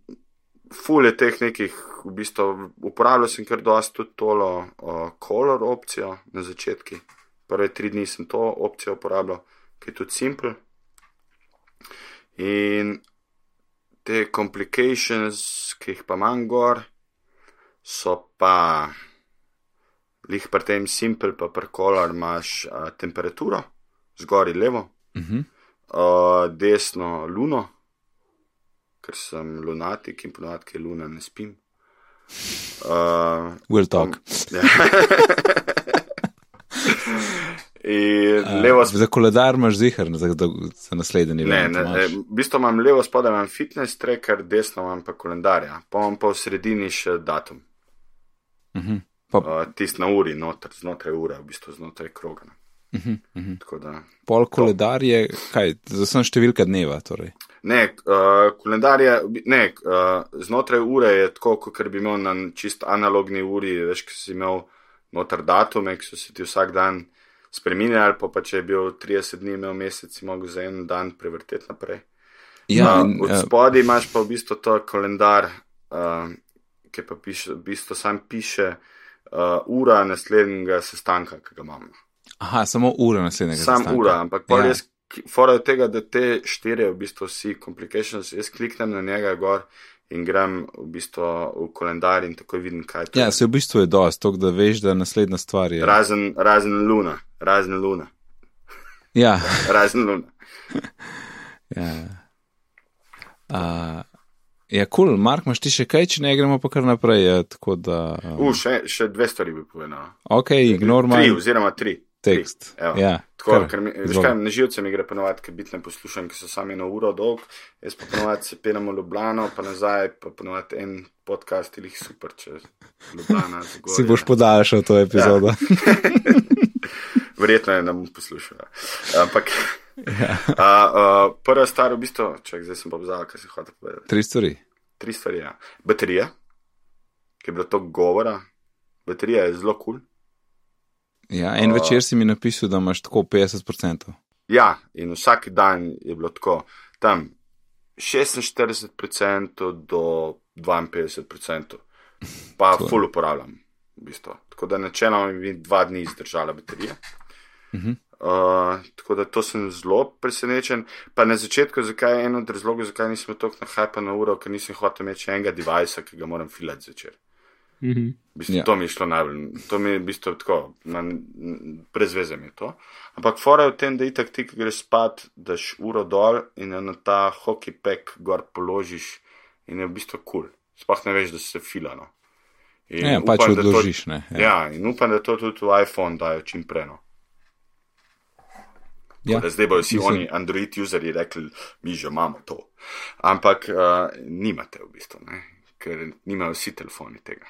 ful je teh nekih, v bistvu uporabljal sem kar dosti tudi tolo uh, color opcijo na začetki. Prve tri dni sem to opcijo uporabljal, ki je tudi simple. In te complications, ki jih pa manj gor, so pa, lih pri tem simple, pa pri color imaš uh, temperaturo, zgori levo, Uh -huh. uh, desno luno, ker sem lunatik in ponovadi, ki luna, ne spim. Uh, We'll talk. ja. Uh, levo spodaj. Za koledar imaš zihar za, za, naslednji Ne, event, ne, ne, v bistvu imam levo spodaj imam fitness tracker, desno imam pa koledarja, pa imam pa v sredini še datum. Mhm. Pa, Uh, Tist na uri, noter, znotraj ure, v bistvu znotraj kroga. ne. mhm, mhm. Tako da. Pol koledar je, kaj, za sem številka dneva. Torej. Ne, uh, koledar je, ne, uh, znotraj ure je tako, kot bi imel na čist analogni uri, veš, ki si imel noter datume, ki so se ti vsak dan spremenjali, pa, pa če je bil 30 dni, imel mesec, si mogel za en dan prevrteti naprej. Ja, Uh, in, od uh, spodaj imaš pa v bistvu to koledar, uh, ki pa piše, v bistvu sam piše uh, ura naslednjega sestanka, ki ga imamo. aha, samo ura naslednjega. Sam sestanka. ura, ampak pa Ja. ja. fora od tega, da te štiri, v bistvu vsi complications, jaz kliknem na njega gor in grem v bistvu v koledar in takoj vidim, kaj to Ja, je. se v bistvu je dost, to, da veš, da naslednja stvar je. Razen, razen luna, razen luna, Ja, razen luna. ja. Uh, ja, kul, cool. Mark, imaš ti še kaj, če ne gremo pa kar naprej. Ja, tako da. Uh, U, še, še dve stvari bi povedal. ok, ignore Tri, oziroma tri. Tekst. Evo. Ja, Tako, kar, ker mi, veš kaj, na živce mi gre ponovadi, ker biti ne poslušam, ker so sami na uro dolg, jaz pa ponovadi se pelem v Ljubljano, pa nazaj, pa ponovadi en podcast ali super, če Ljubljana zgoraj. Si boš podaljšal to epizodo. Verjetno je, bom poslušal. ja. Ampak Ja. a, a, prva stvar, v bistvu, če zdaj sem pa vzal, kaj si hotel povedati. Tri stvari. Tri stvari. Ja. Baterija, ki je bilo to govora, baterija je zelo kul. Cool. Ja, en Uh, večer si mi napisal, da imaš tako 50%. Ja, in vsak dan je bilo tako, tam 46% do 52%, pa full uporabljam. V bistvu. Tako da načeloma bi dva dni zdržala baterija. Mhm. Uh, tako da to sem zelo presenečen. Pa na začetku, zakaj je en od razlogov, zakaj nisem tako na hype na uro, ker nisem hotel imeti še enega devisa, ki ga moram filati zvečer. Mhm. V bistvu, Ja. To mi je šlo najbolj, to mi je v bistvu tako, na, brez veze mi je to. Ampak fora je v tem, da itak ti, ki greš spat, daš uro dol in na ta hockey pack gor položiš in je v bistvu kul. Cool. Sploh ne veš, da se filano. In Ja, pač da to- odložiš. Ne, Ja. ja, in upam, da to tudi v iPhone dajo čim prej. No. Ja. Da zdaj bodo vsi Mislim- oni Android userji rekli, mi že imamo to. Ampak uh, nimate v bistvu, ne? ker nimajo vsi telefoni tega.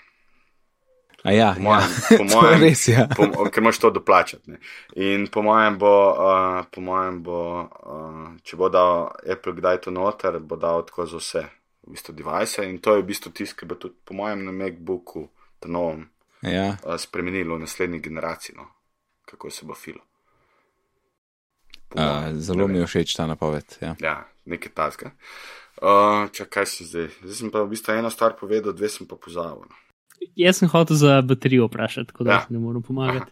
A ja, Po mojem, ja. po mojem, res. Ja. po, ker moraš to doplačati. Ne? In po mojem bo, uh, po mojem bo uh, če bo dal Apple kdaj to noter, bo dal tako za vse, v bistvu device. In to je v bistvu tisto, ki bo tudi po mojem na MacBooku, ta novem, Ja. uh, spremenilo v naslednji generaciji, no? kako se bo filo. Po Uh, mojem, zelo ne mi je všeč ta napoved. Ja. Ja, nekaj taska. Uh, čakaj se zdaj. Zdaj sem pa v bistvu eno stvar povedal, dve sem pa pozabil. no. Jaz sem hotel za baterijo vprašati, tako da Ja. ne morem pomagati.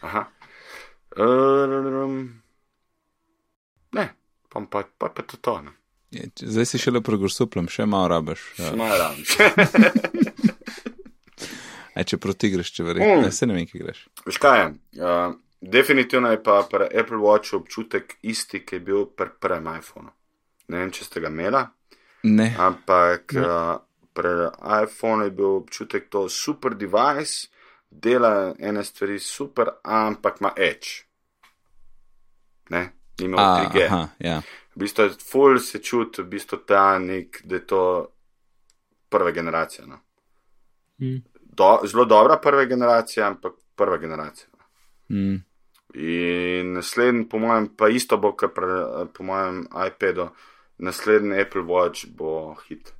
Aha. Um, ne, pa pa, pa, pa to to. Ne. Je, Zdaj si šele progresuplam, še malo rabaš. Ja. Ja. Malo ravno. Aj, če proti greš, če verjamem. Mm. Mm. Se ne vem, ki greš. Veš kaj je? Uh, definitivno je pa pri Apple Watchu občutek isti, ki je bil pri prvem iPhonu. Ne vem, če ste ga imeli, Ne. ampak Ne. uh, pri iPhonu je bil občutek to super device, dela ene stvari super, ampak ima edge. Ne, nima A, 3G. aha, ja. V bistvu je full se čuti, v bistvu ta nek, da je to prva generacija. No. Mm. Do, zelo dobra prva generacija, ampak prva generacija. No. Mm. In naslednji, po mojem, pa isto bo, kot po mojem iPadu, naslednji Apple Watch bo hit.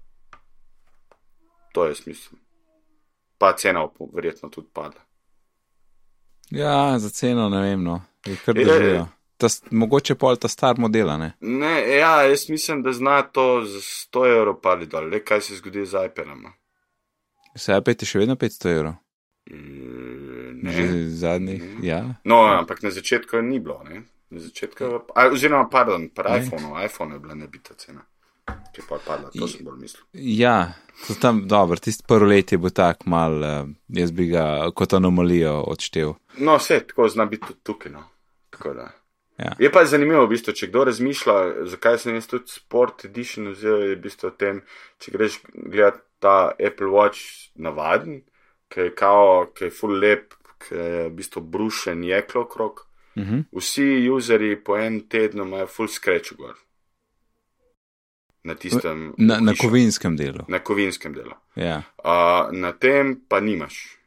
To je smisel. Pa cena bo verjetno tudi padla. Ja, za ceno ne vem, no. Je kar Je. držijo. Ta, mogoče pol ta star model, a ne? Ne, ja, jaz mislim, da zna to za 100 evrov pali dol. Le kaj se zgodi z iPadom. Se iPad je še vedno 500 evrov. Mm, Že Ne. zadnjih, ja. No, ampak na začetku ni bilo. Ne? Na začetku, a, oziroma, pardon, pri Ne. iPhonu, iPhone je bila nebita cena. Ki je pa padla, to sem bolj mislil. Ja, to tam, dobro, tisti prvi let je bil tak mal, eh, jaz bi ga kot anomalijo odštev. No, vse tako zna biti tudi tukaj. No. Tako da. Ja. Je pa zanimivo, v bistvu, če kdo razmišlja, zakaj sem jaz tudi Sport Edition vzel, je v bistvu o tem, če greš gledati ta Apple Watch navaden, ki je kao, ki je full lep, ki je v bistvu brušen jeklo okrog. Uh -huh. Vsi userji po en tednu imajo full scratch gor. Na tistem. na, na kovinskem delu. Na kovinskem delu. Ja. Uh, na tem pa nimaš.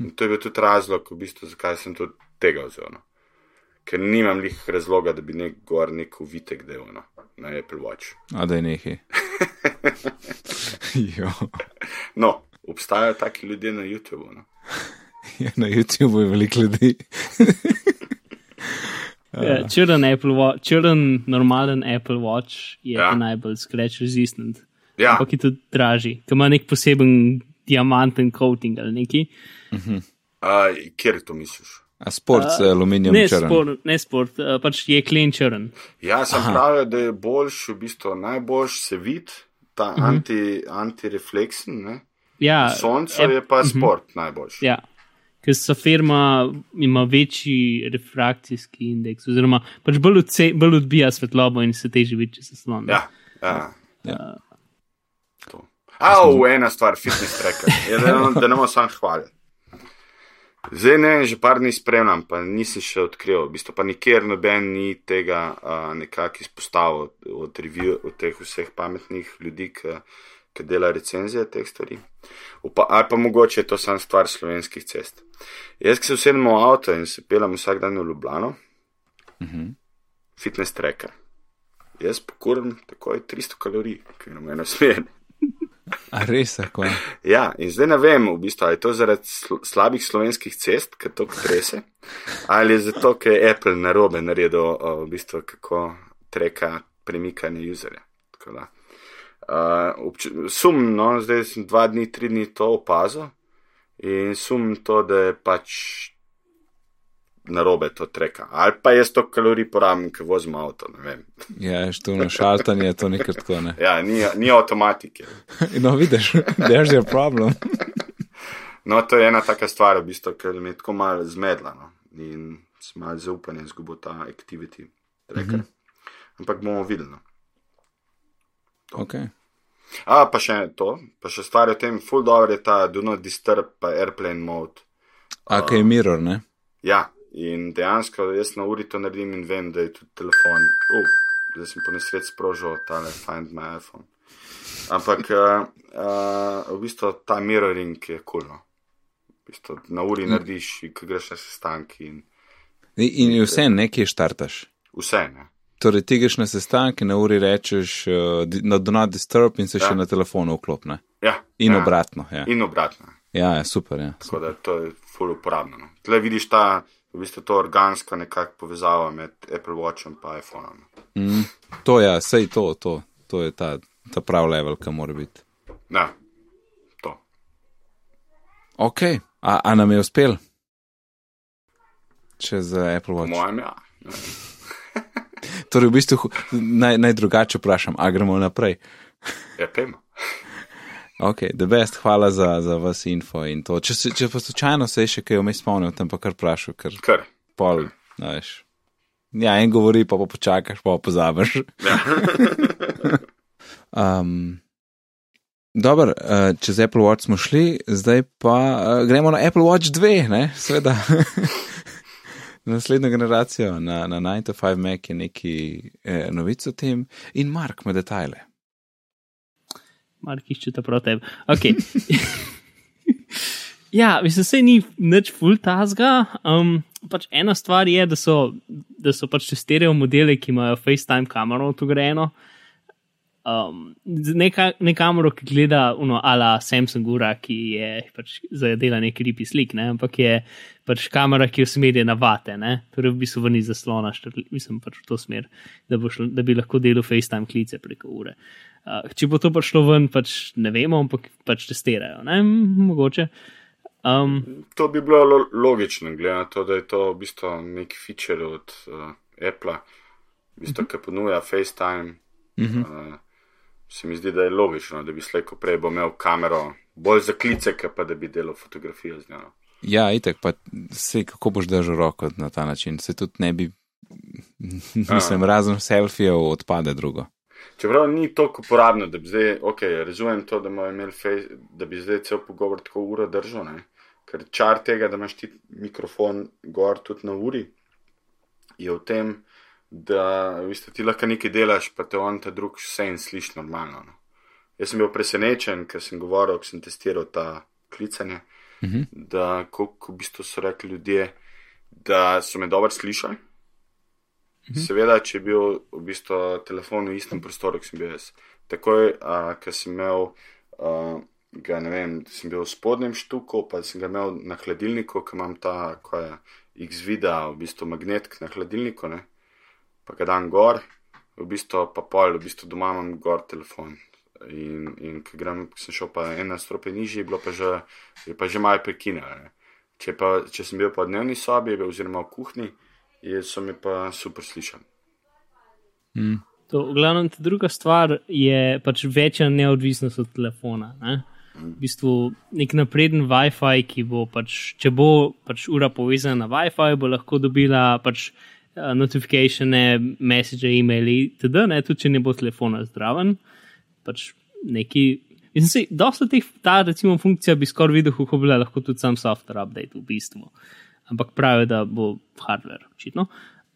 In to je bil tudi razlog, v bistvu, zakaj sem tudi tega vzel. No. Ker nimam lih razloga, da bi nek gor nek uvitek delal no, na Apple Watch. A da je nekaj. No, obstajajo taki ljudje na YouTubu. No. Ja, na YouTubu je veliko ljudi. Ja, črn, Apple Watch, črn, normalen Apple Watch je Ja. ja. najbolj scratch resistant. Ja, Ampak je tudi dražji, ker ima nek poseben diamanten coating ali neki. uh, kjer to misliš? A sport z aluminijem Ne črn. sport, ne sport, uh, pač je klen črn. Ja, sem pravil, da je boljši, v bistvu najboljši se vid, ta uh -huh. anti, antirefleksen. ne. Ja, Sonce je pa sport najboljši. Ja, ker safirma ima večji refrakcijski indeks, oziroma pač bolj, odse, bolj odbija svetlobo in se teže vidi, če se slon. Ja, ja. Ja. To. A, v ena stvar, fitness tracker, je, da, da ne bomo sam hvalili. Zdaj ne, že par dni spremljam, pa nisem še odkril, v bistvu pa nikjer noben ni tega uh, nekako izpostavil od, review, od teh vseh pametnih ljudi, ki, ki delajo recenzije teh stvari. Upa, ali pa mogoče je to samo stvar slovenskih cest. Jaz, ki se usedem v avto in se peljem vsak dan v Ljubljano, Uh -huh. fitness tracker. Jaz pokurim takoj 300 kalorij, ki je meni smer. A res, tako. Ja, in zdaj ne vem, v bistvu, ali je to zaradi sl slabih slovenskih cest, ki to trese, ali je zato, ker je Apple narobe naredil, o, v bistvu, kako treka premikanje userja. Tako da, Uh, sum, no, zdaj sem dva dni, tri dni to opazil in sum to, da je pač narobe to treka. Ali pa jaz to kalorij porabim, ker vozim avto, ne vem. Ja, štovno šaltanje je to nekaj tako, ne. Ja, ni, ni avtomatike. No, vidiš, there's your problem. No, to je ena taka stvar, v bistvu, ker me je tako malo zmedla. No. In sem malo zaupanja izgubil ta activity tracker. Mm -hmm. Ampak bomo videli. No. Okay. A, pa še to, pa še stvar je v tem, full dobro je ta do not disturb pa airplane mode. A kaj je mirror, ne? Ja, in dejansko jaz na uri to naredim in vem, da je tudi telefon. Uh, zdaj sem po nesreč sprožil tale Find My iPhone. Ampak uh, uh, v bistvu ta mirroring je kulno. Cool, v bistvu, na uri narediš, ko greš na sestanki in In, in vse nekje štartaš. vse. Ne? Torej, ti greš na sestanke, na uri rečeš, uh, di- no, do not disturb in se Ja. še na telefonu vklopne. Ja, In ja, obratno. Ja, In obratno. ja, ja super. Ja. Tako da to je full uporabno. No. Tle vidiš ta, v bistvu to organsko nekako povezavo med Apple Watchom in iPhonom. Mm, to je, ja, sej to, to, to je ta, ta prav level, ki mora biti. Ja, to. Ok, a, a nam je uspel? Čez uh, Apple Watch. mojem, ja. Torej, v bistvu naj, naj drugače vprašam, a gremo naprej. Ja, pejmo. Ok, the best, hvala za, za vas info in to. Če, se- če pa slučajno se je še kaj vmes spomnil, tam pa kar vprašal, ker Kar. pol, no, veš. Ja, en govori, pa pa počakaš, pa pa pozabiš. Ja. Um, Dobro, uh, čez Apple Watch smo šli, zdaj pa uh, gremo na Apple Watch 2, ne, seveda. Naslednjo generacijo na, na 9 to 5 Mac je neki eh, novic o tem in Mark ima detajle. Mark išče ta prav tebe. Okay. ja, mislim, se ni nič full tasga. Um, pač ena stvar je, da so, da so pač testirali modele, ki imajo FaceTime kamero vgrajeno. Um, neka, ne kamero, ki gleda uno, ala Samsung ura, ki je pač zadela neki ripi slik, ne? ampak je pač kamera, ki usmerja na vate, ne? torej v bistvu vrni zaslona, štrli, mislim pač v to smer, da, šlo, da bi lahko delal FaceTime klice preko ure. Uh, če bo to prišlo ven, pač ne vemo, ampak pač testirajo, ne? mogoče. Um, To bi bilo lo logično, glede na to, da je to v bistvu neki feature od uh, Apple, v bistvu, ki ponuja FaceTime. Uh, se mi zdi, da je logično, da bi slejko prej bo imel kamero bolj za klice, kot pa da bi delal fotografijo z njo. Ja, itek, pa se kako boš držal roko na ta način, se tudi ne bi, mislim, razen selfijev odpade drugo. Čeprav ni toliko uporabno, da bi zdaj, ok, razumem to, da, face, da bi zdaj cel pogovor tako uro držal, ne? ker čar tega, da imaš ti mikrofon gor tudi na uri, je v tem, da v bistvu ti lahko nekaj delaš, pa te on ta drug vse in sliši normalno. No. Jaz sem bil presenečen, ker sem govoril, ko sem testiral ta klicanje, uh -huh. da koliko v bistvu so rekli ljudje, da so me dobro slišali. Seveda, če je bil v bistvu telefon v istem prostoru, kot sem bil jaz. Takoj, uh, ko sem imel, uh, ga, ne vem, sem bil v spodnjem štuku, pa sem ga imel na hladilniku, ker imam ta, ko je X-vida, v bistvu magnet na hladilniku, ne? Pa ga dam gor, v bistvu pa pol, v bistvu doma imam gor telefon. In, in ko grem, sem šel pa ena strope nižje, je bilo pa že, je pa že malo prekinjeno. Če, pa, če sem bil pa v dnevni sobi, oziroma v kuhinji, so mi pa super slišali. Mm. To, v glavnem, druga stvar je pač večja neodvisnost od telefona. Ne? V bistvu nek napreden WiFi, ki bo pač, če bo pač ura povezana na WiFi, bo lahko dobila pač notifikacije, message, e-maili, itd., ne, tudi če ne bo telefona zdraven. Pač neki. Mislim, se, dosta teh, ta recimo funkcija bi skoraj videl, kako bi bila lahko tudi sam software update v bistvu. Ampak pravijo, da bo hardware, očitno.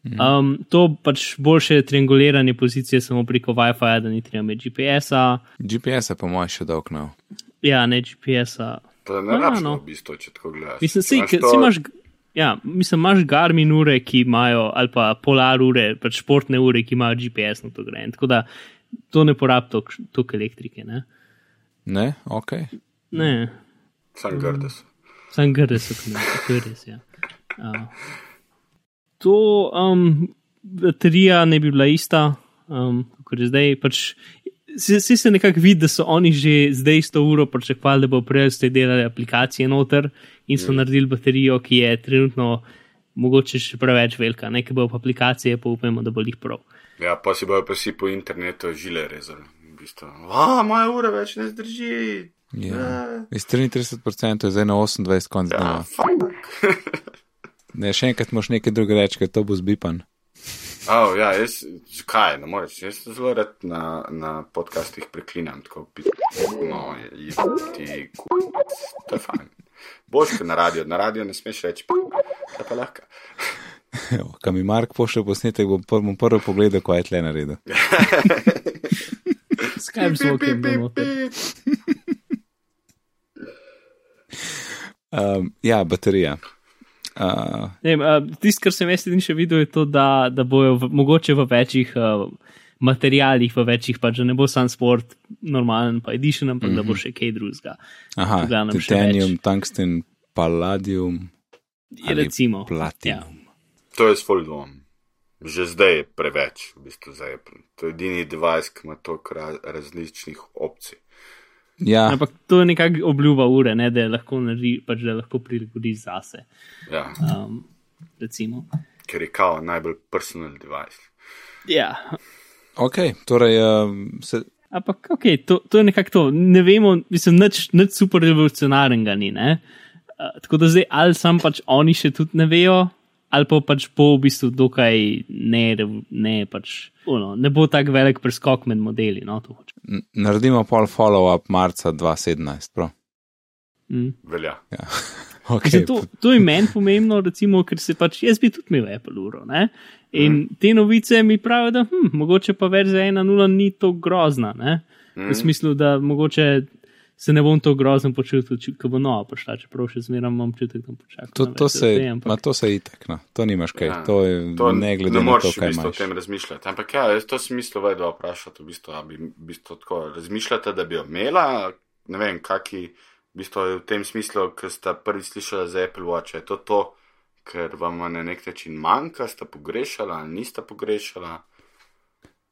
Um, to pač boljše trianguliranje pozicije samo preko WiFi, da ni treba imeti GPS-a. GPS je po mojem še dolg no. Ja, ne GPS-a. To je Ja, naravno, no. v bistvu, če tako gledaš. Mislim, si, si to- imaš, ja, mislim, imaš Garmin ure, ki imajo, ali pa polar ure, pač športne ure, ki imajo GPS na to gre. Tako da to ne porabi toliko tok elektrike. Ne, Ne, ok. ne Sam grdes. sam grde so kmetje, to je res. Ja. Uh, to um, baterija ne bi bila ista, um, kot je zdaj. Pač, Vsi se nekako vidi, da so oni že zdaj s to uro pričakovali, da bo prej ste delali aplikacije noter in so mm. naredili baterijo, ki je trenutno mogoče še preveč velika, nekaj bo pa aplikacije, pa upamo, da bo jih prav. Ja, pa si bojo pa vsi po internetu žile rezali. V bistvu, a, moja ura več ne zdrži. Ja. Iz 33% je zdaj na 28 konc Ja, dneva. Ne, še enkrat moš nekaj drugega reči, ker to bo zbipan. Oh, ja, jaz, zakaj, ne moreš, jaz se zelo rad na, na podcastih preklinjam, tako pi- no, je- ti, ku- to je fajn. Boš kot na radio, na radio ne smeš reči, pa pa lahko. Evo, Ko mi Mark pošlje posnetek, bom, pr bom prvi pogledal, kaj je tle naredil. Skype zvokem bo noter. Um, ja, baterija. Uh, uh, Tisto, kar sem jaz edini še videl, je to, da, da bojo v, mogoče v večjih uh, materijalih, v večjih, pač da ne bo sam sport, normalen pa edition, ampak mm -hmm. da bo še kaj drugega. aha, titanium, tungsten, palladium. Je recimo. Ja. Platinum. To je svoj dvom. Že zdaj je preveč, v bistvu za Apple. To je edini device, ki ima toliko ra različnih opcij. Ja, Ampak to je nekako obljuba ure, ne, da je lahko naredi, pač da lahko prilagodiš zase. Ja, Um, recimo. ker je kao najbolj personal device. Ja, ok, torej um, se, ampak ok, to, to je nekako to. Ne vemo, mislim, nič, nič super revolucionarnega ni. Ne? Uh, tako da zdaj ali sam pač oni še tudi ne vejo, ali pa pač bo v bistvu dokaj ne, ne, pač, ono, ne bo tako velik preskok med modeli. No, to hočem. n- naredimo pol follow-up marca 2017. Prav. Mm. Velja. Ja. Okay. Mislim, to, to je meni pomembno, recimo, ker se pač jaz bi tudi imel Apple uro. Ne? In mm. te novice mi pravijo, da hm, mogoče pa verzija 1.0 ni tako grozna. Ne? V smislu, da mogoče se ne bom to grozno počutil, ko bo nova prišla, čeprav še zmeraj imam občutek, da bom počakal. To, to, se, ljudi, ampak- ma, to se itak, no. to nimaš kaj, Ja, to je To ne glede ne na to, moreš v kaj bistvu o imaš. tem razmišljati. Ampak ja, jaz to sem mislil vedno vprašati, v bistvu, a bi v bistvu tako razmišljate, da bi jo imela, ne vem, kaki, v bistvu v tem smislu, ker ste prvi slišali za Apple Watch, je to to, ker vam na nek način manjka, ste pogrešala ali niste pogrešala.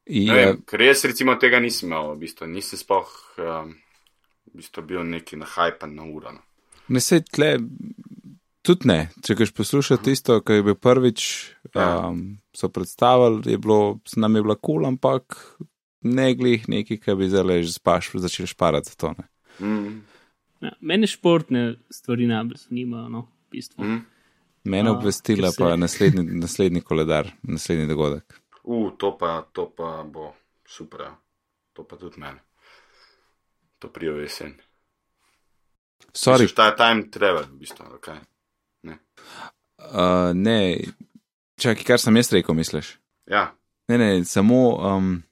Ne Je, vem, ker jaz recimo tega nisem imel, v bistvu nisem spoh, um, v bistvu bil neki nahajpan na uro. No. ne se tle, tudi ne. Če greš poslušati tisto, kar je bil prvič, Ja. um, so predstavili, je bilo, s nam je bila kul, cool, ampak ne glih neki, ki bi zdaj že spaš, začeli šparati to. Ne. Mm, Ja, mene športne stvari najbolj zanimajo, no, v bistvu. mm. Mene A, obvestila ker se- pa naslednji, naslednji koledar, naslednji dogodek. U, to pa, to pa bo super, ja. to pa tudi meni. To prijo jesen. Sorry, Misliš, ta je time travel, v bistvu, okay. uh, ne, čakaj, kar sem jaz rekel, misliš? Ja, Ne, ne, samo um,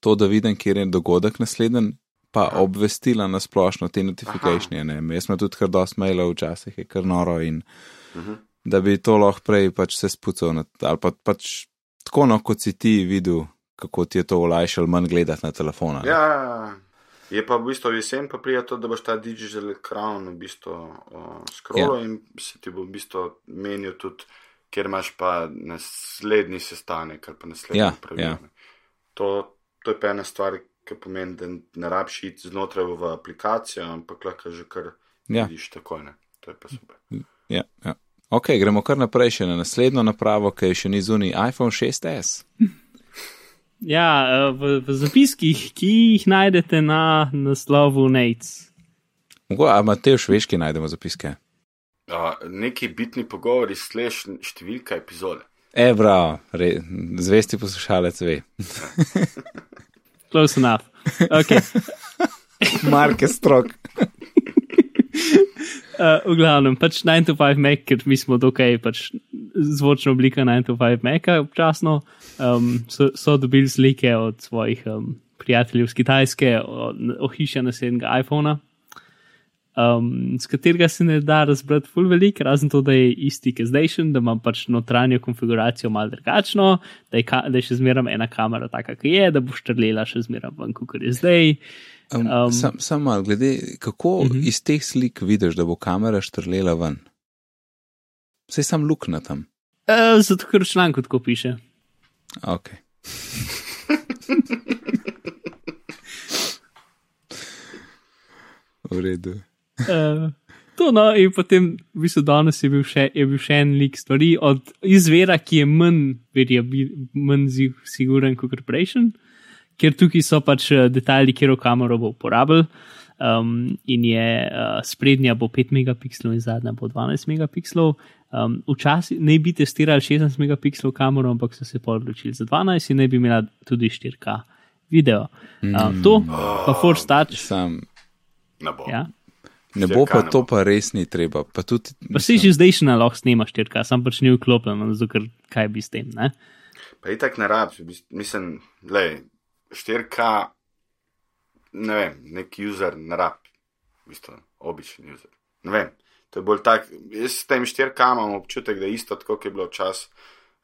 to, da vidim, kje je dogodek naslednji, pa Aha. obvestila na splošno te notifikacije. Jaz sem tudi kar dosti mailov, včasih je kar noro in Mhm. da bi to lahko prej pač se spucal, na, ali pa pač tako, no, kot si ti videl, kako ti je to olajšalo, manj gledati na telefona. ne. ja, je pa v bistvu jesen, pa prija to, da boš ta digital crown v bistvu uh, scrollal ja. in se ti bo v bistvu menil tudi, kjer imaš pa naslednji sestanek ali pa naslednji Ja, pravil. ja. ne. To, to je pa ena stvar, ki pomeni, da ne rabiš iti znotraj v aplikacijo, ampak lahko že kar Ja. vidiš takoj. Ne. To je pa super. Ja, ja. Ok, gremo kar naprej še na naslednjo napravo, ki je še ni zunaj iPhone 6s. Ja, eh, v, v zapiskih, ki jih najdete na naslovu Nates. Mogo, a Matej, veš, kje najdemo zapiske? Uh, neki bitni pogovori, sleš številka epizode. E, re, zvesti poslušalec ve. Close enough. Okay. Marke strok. Uh, v glavnem, pač 9 to 5 Mac, ker mi smo dokaj pač zvočna oblika 9 to 5 Maca občasno, um, so, so dobili slike od svojih um, prijateljev z Kitajske, ohišja naslednjega iPhona, um, z katerega se ne da razbrati ful velik, razen to, da je isti kot zdajšen, da ima pač notranjo konfiguracijo malo drugačno, da je, da je še zmeraj ena kamera taka, ki je, da bo štrlela še zmeraj ven, kot je zdaj. Um, Um, sam, sam mal, glede, kako uh Mhm. -huh. iz teh slik vidiš, da bo kamera štrlela ven? Vse sam luknja tam. Uh, zato, ker v članku tako piše. Ok. V redu. Uh, to no, in potem, v bistvu, danes je bil še, je bil še en lik stvari od izvira, ki je manj, verjabi, manj siguren kot prejšnji, ker tukaj so pač eh, detajli, kjer kamero bo uporabil. Um, in je uh, sprednja bo 5 megapikslov in zadnja bo 12 megapikslov. Um, Včasih naj bi testirali 16 megapikslov kamero, ampak so se pa odločili za 12 in naj bi imela tudi 4K video. Um, to pa Force Touch. Sam, Ne bo. Ja. ne bo pa 4K ne to pa res ni treba. Pa tudi, Pa si že zdaj še na lahko snema 4K, sam pač ni vklopljen, zato ker kaj bi s tem. Ne? Pa itak ne rabiš, mislim, le 4K, ne vem, nek user ne rabi, v bistvu, običen user. Ne vem, to je bolj tak, jaz s tem 4K imam občutek, da je isto tako, kot je bilo včas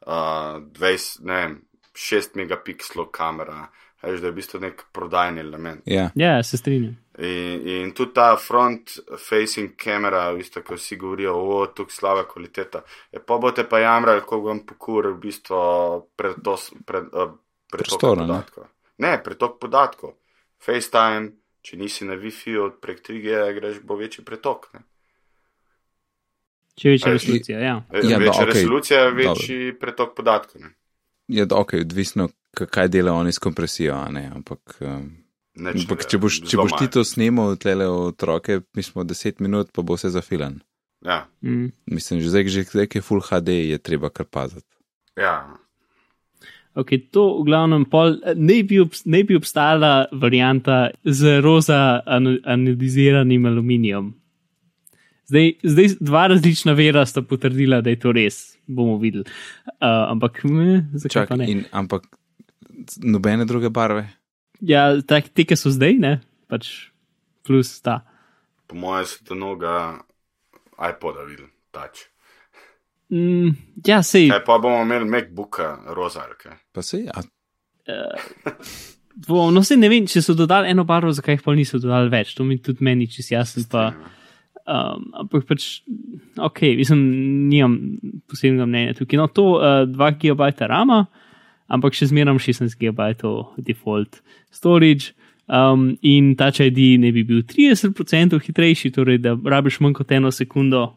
uh, 20, ne vem, 6 megapikslov kamera, veš, da je v bistvu nek prodajni element. ja, Ja, se strinjam. In, in tudi ta front-facing kamera, v bistvu, ko vsi govorijo, o, tukaj slaba kvaliteta. Je pa boste pa jamrali, ko vam pokur v bistvu pretos, pred, uh, pretok Prostora, ne? pretok podatkov. FaceTime, če nisi na Wi-Fi od prek 3G, greš, bo večji pretok. Ne? Če večja A, resolucija, ja. E, Ja, večja no, okej, resolucija, večji pretok podatkov. Ne? je ok, odvisno, kaj dela oni s kompresijo, a ne, ampak. Um, Neč, Ampak, če boš, če boš ti to snimal, tlele otroke, mi smo 10 minut, pa bo vse zafilan. Ja, Mm. Mislim, že zdaj, že zdaj, ki je full HD, je treba kar paziti. ja. Ok, to v glavnem pol, ne bi, obs, ne bi obstajala varianta z roza ano- anodiziranim aluminijem. Zdaj, zdaj dva različna vera sta potrdila, da je to res, bomo videli. Uh, ampak, ne, zakaj Čak, ne? in, ampak nobene druge barve. Ja, tak, te, ki so zdaj, ne, pač plus ta. Po mojem so to noga iPoda videl, tač. Mm, ja, sej. Kaj pa bomo imeli MacBooka, rozarke. Pa se ja. Dvom, no, se ne vem, če so dodali eno barvo, zakaj jih pa niso dodali več. To mi tudi meni čist jasno. Pa, um, ampak pač, ok, mislim, nimam posebnega mnenja tukaj. No, to uh, 2 GB rama, ampak še zmeram 16 GB default storage. Um, in Touch ID ne bi bil 30% hitrejši, torej da rabiš manj kot eno sekundo,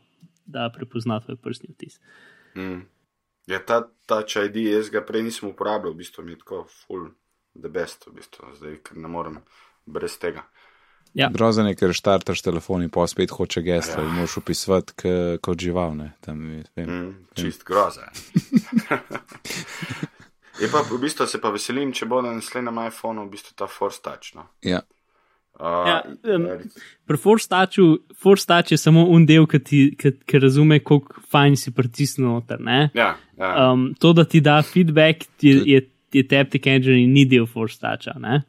da prepozna tvoj prstni odtis. Mm. Ja, ta, ta čaj ID, jaz ga prej nisem uporabljal, v bistvu mi je tako full the best, v bistvu, zdaj ker ne morem brez tega. Ja. Grozen je, ker štartaš telefon in pa spet hoče gesla Ja. in moraš upisovati k- kot žival. Ne, tam, vem. Mm, čist groza. je pa v bistvu se pa veselim, če bo na naslednjem iPhonu v bistvu ta Force Touch. No. Ja. Uh, Ja, em, Pri Force Touchu, Force Touch je samo un del, ki, ti, ki, ki razume, koliko fajn si pritisnil noter. Ne? ja, ja. Um, to, da ti da feedback, je, je, je Taptic Engine in ni del Force Toucha. Ne?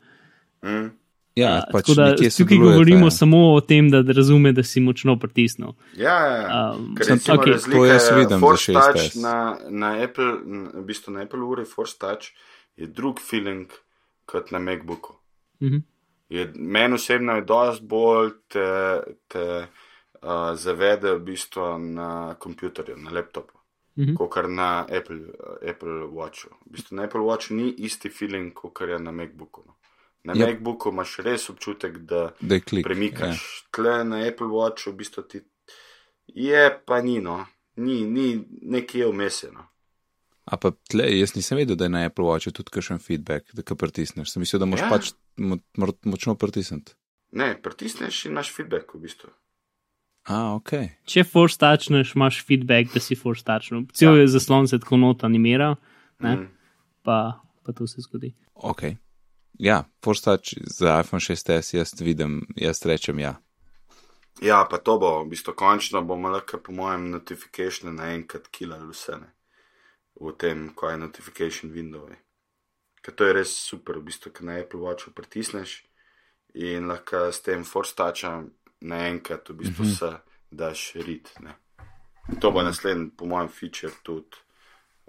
mm, Ja, Uh, pač tako da tukaj sodelujeta, govorimo ja. samo o tem, da razume, da si močno pritisnil. ja, ja, ja. Um, sem- okej. razlika To jaz je vidim Force 6S. Touch na, na Apple, v bistvu na Apple uri Force Touch je drug feeling kot na MacBooku. Mhm. Je, meni osebno je dosti bolj te, te uh, zavede v bistvu na kompjuterju, na laptopu, Mhm. kot kar na Apple, uh, Apple Watchu. V bistvu na Apple Watchu ni isti feeling, kot kar je na MacBooku. No. Na Yep. MacBooku imaš res občutek, da Da premikaš. Ja. Tle na Apple Watchu v bistvu ti je, pa ni, no. Ni, ni nekje vmeseno. A pa tle, jaz nisem vedel, da je na Apple Watchu tudi kakšen feedback, da ga pritisneš. Sem mislil, da moraš Ja. pač mo mo močno pritisniti. Ne, pritisneš in imaš feedback v bistvu. A, ok. Če Force Touchneš, imaš feedback, da si Force Touchnil. Cel Ja. je zaslon se tako not animiral, ne? Mm. pa, pa to se zgodi. Ok. Ja, Force Touch za iPhone 6s jaz vidim, jaz rečem ja. Ja, pa to bo, v bistvu končno bomo lahko, po mojem, notifikation naenkrat kilali vse ne. V tem, ko je notification window. Ker to je res super, v bistvu, ker na Apple Watchu pritisneš in lahko s tem Force Touchom naenkrat v bistvu vse daš rit. Ne. To bo naslednji, po mojem, feature tudi.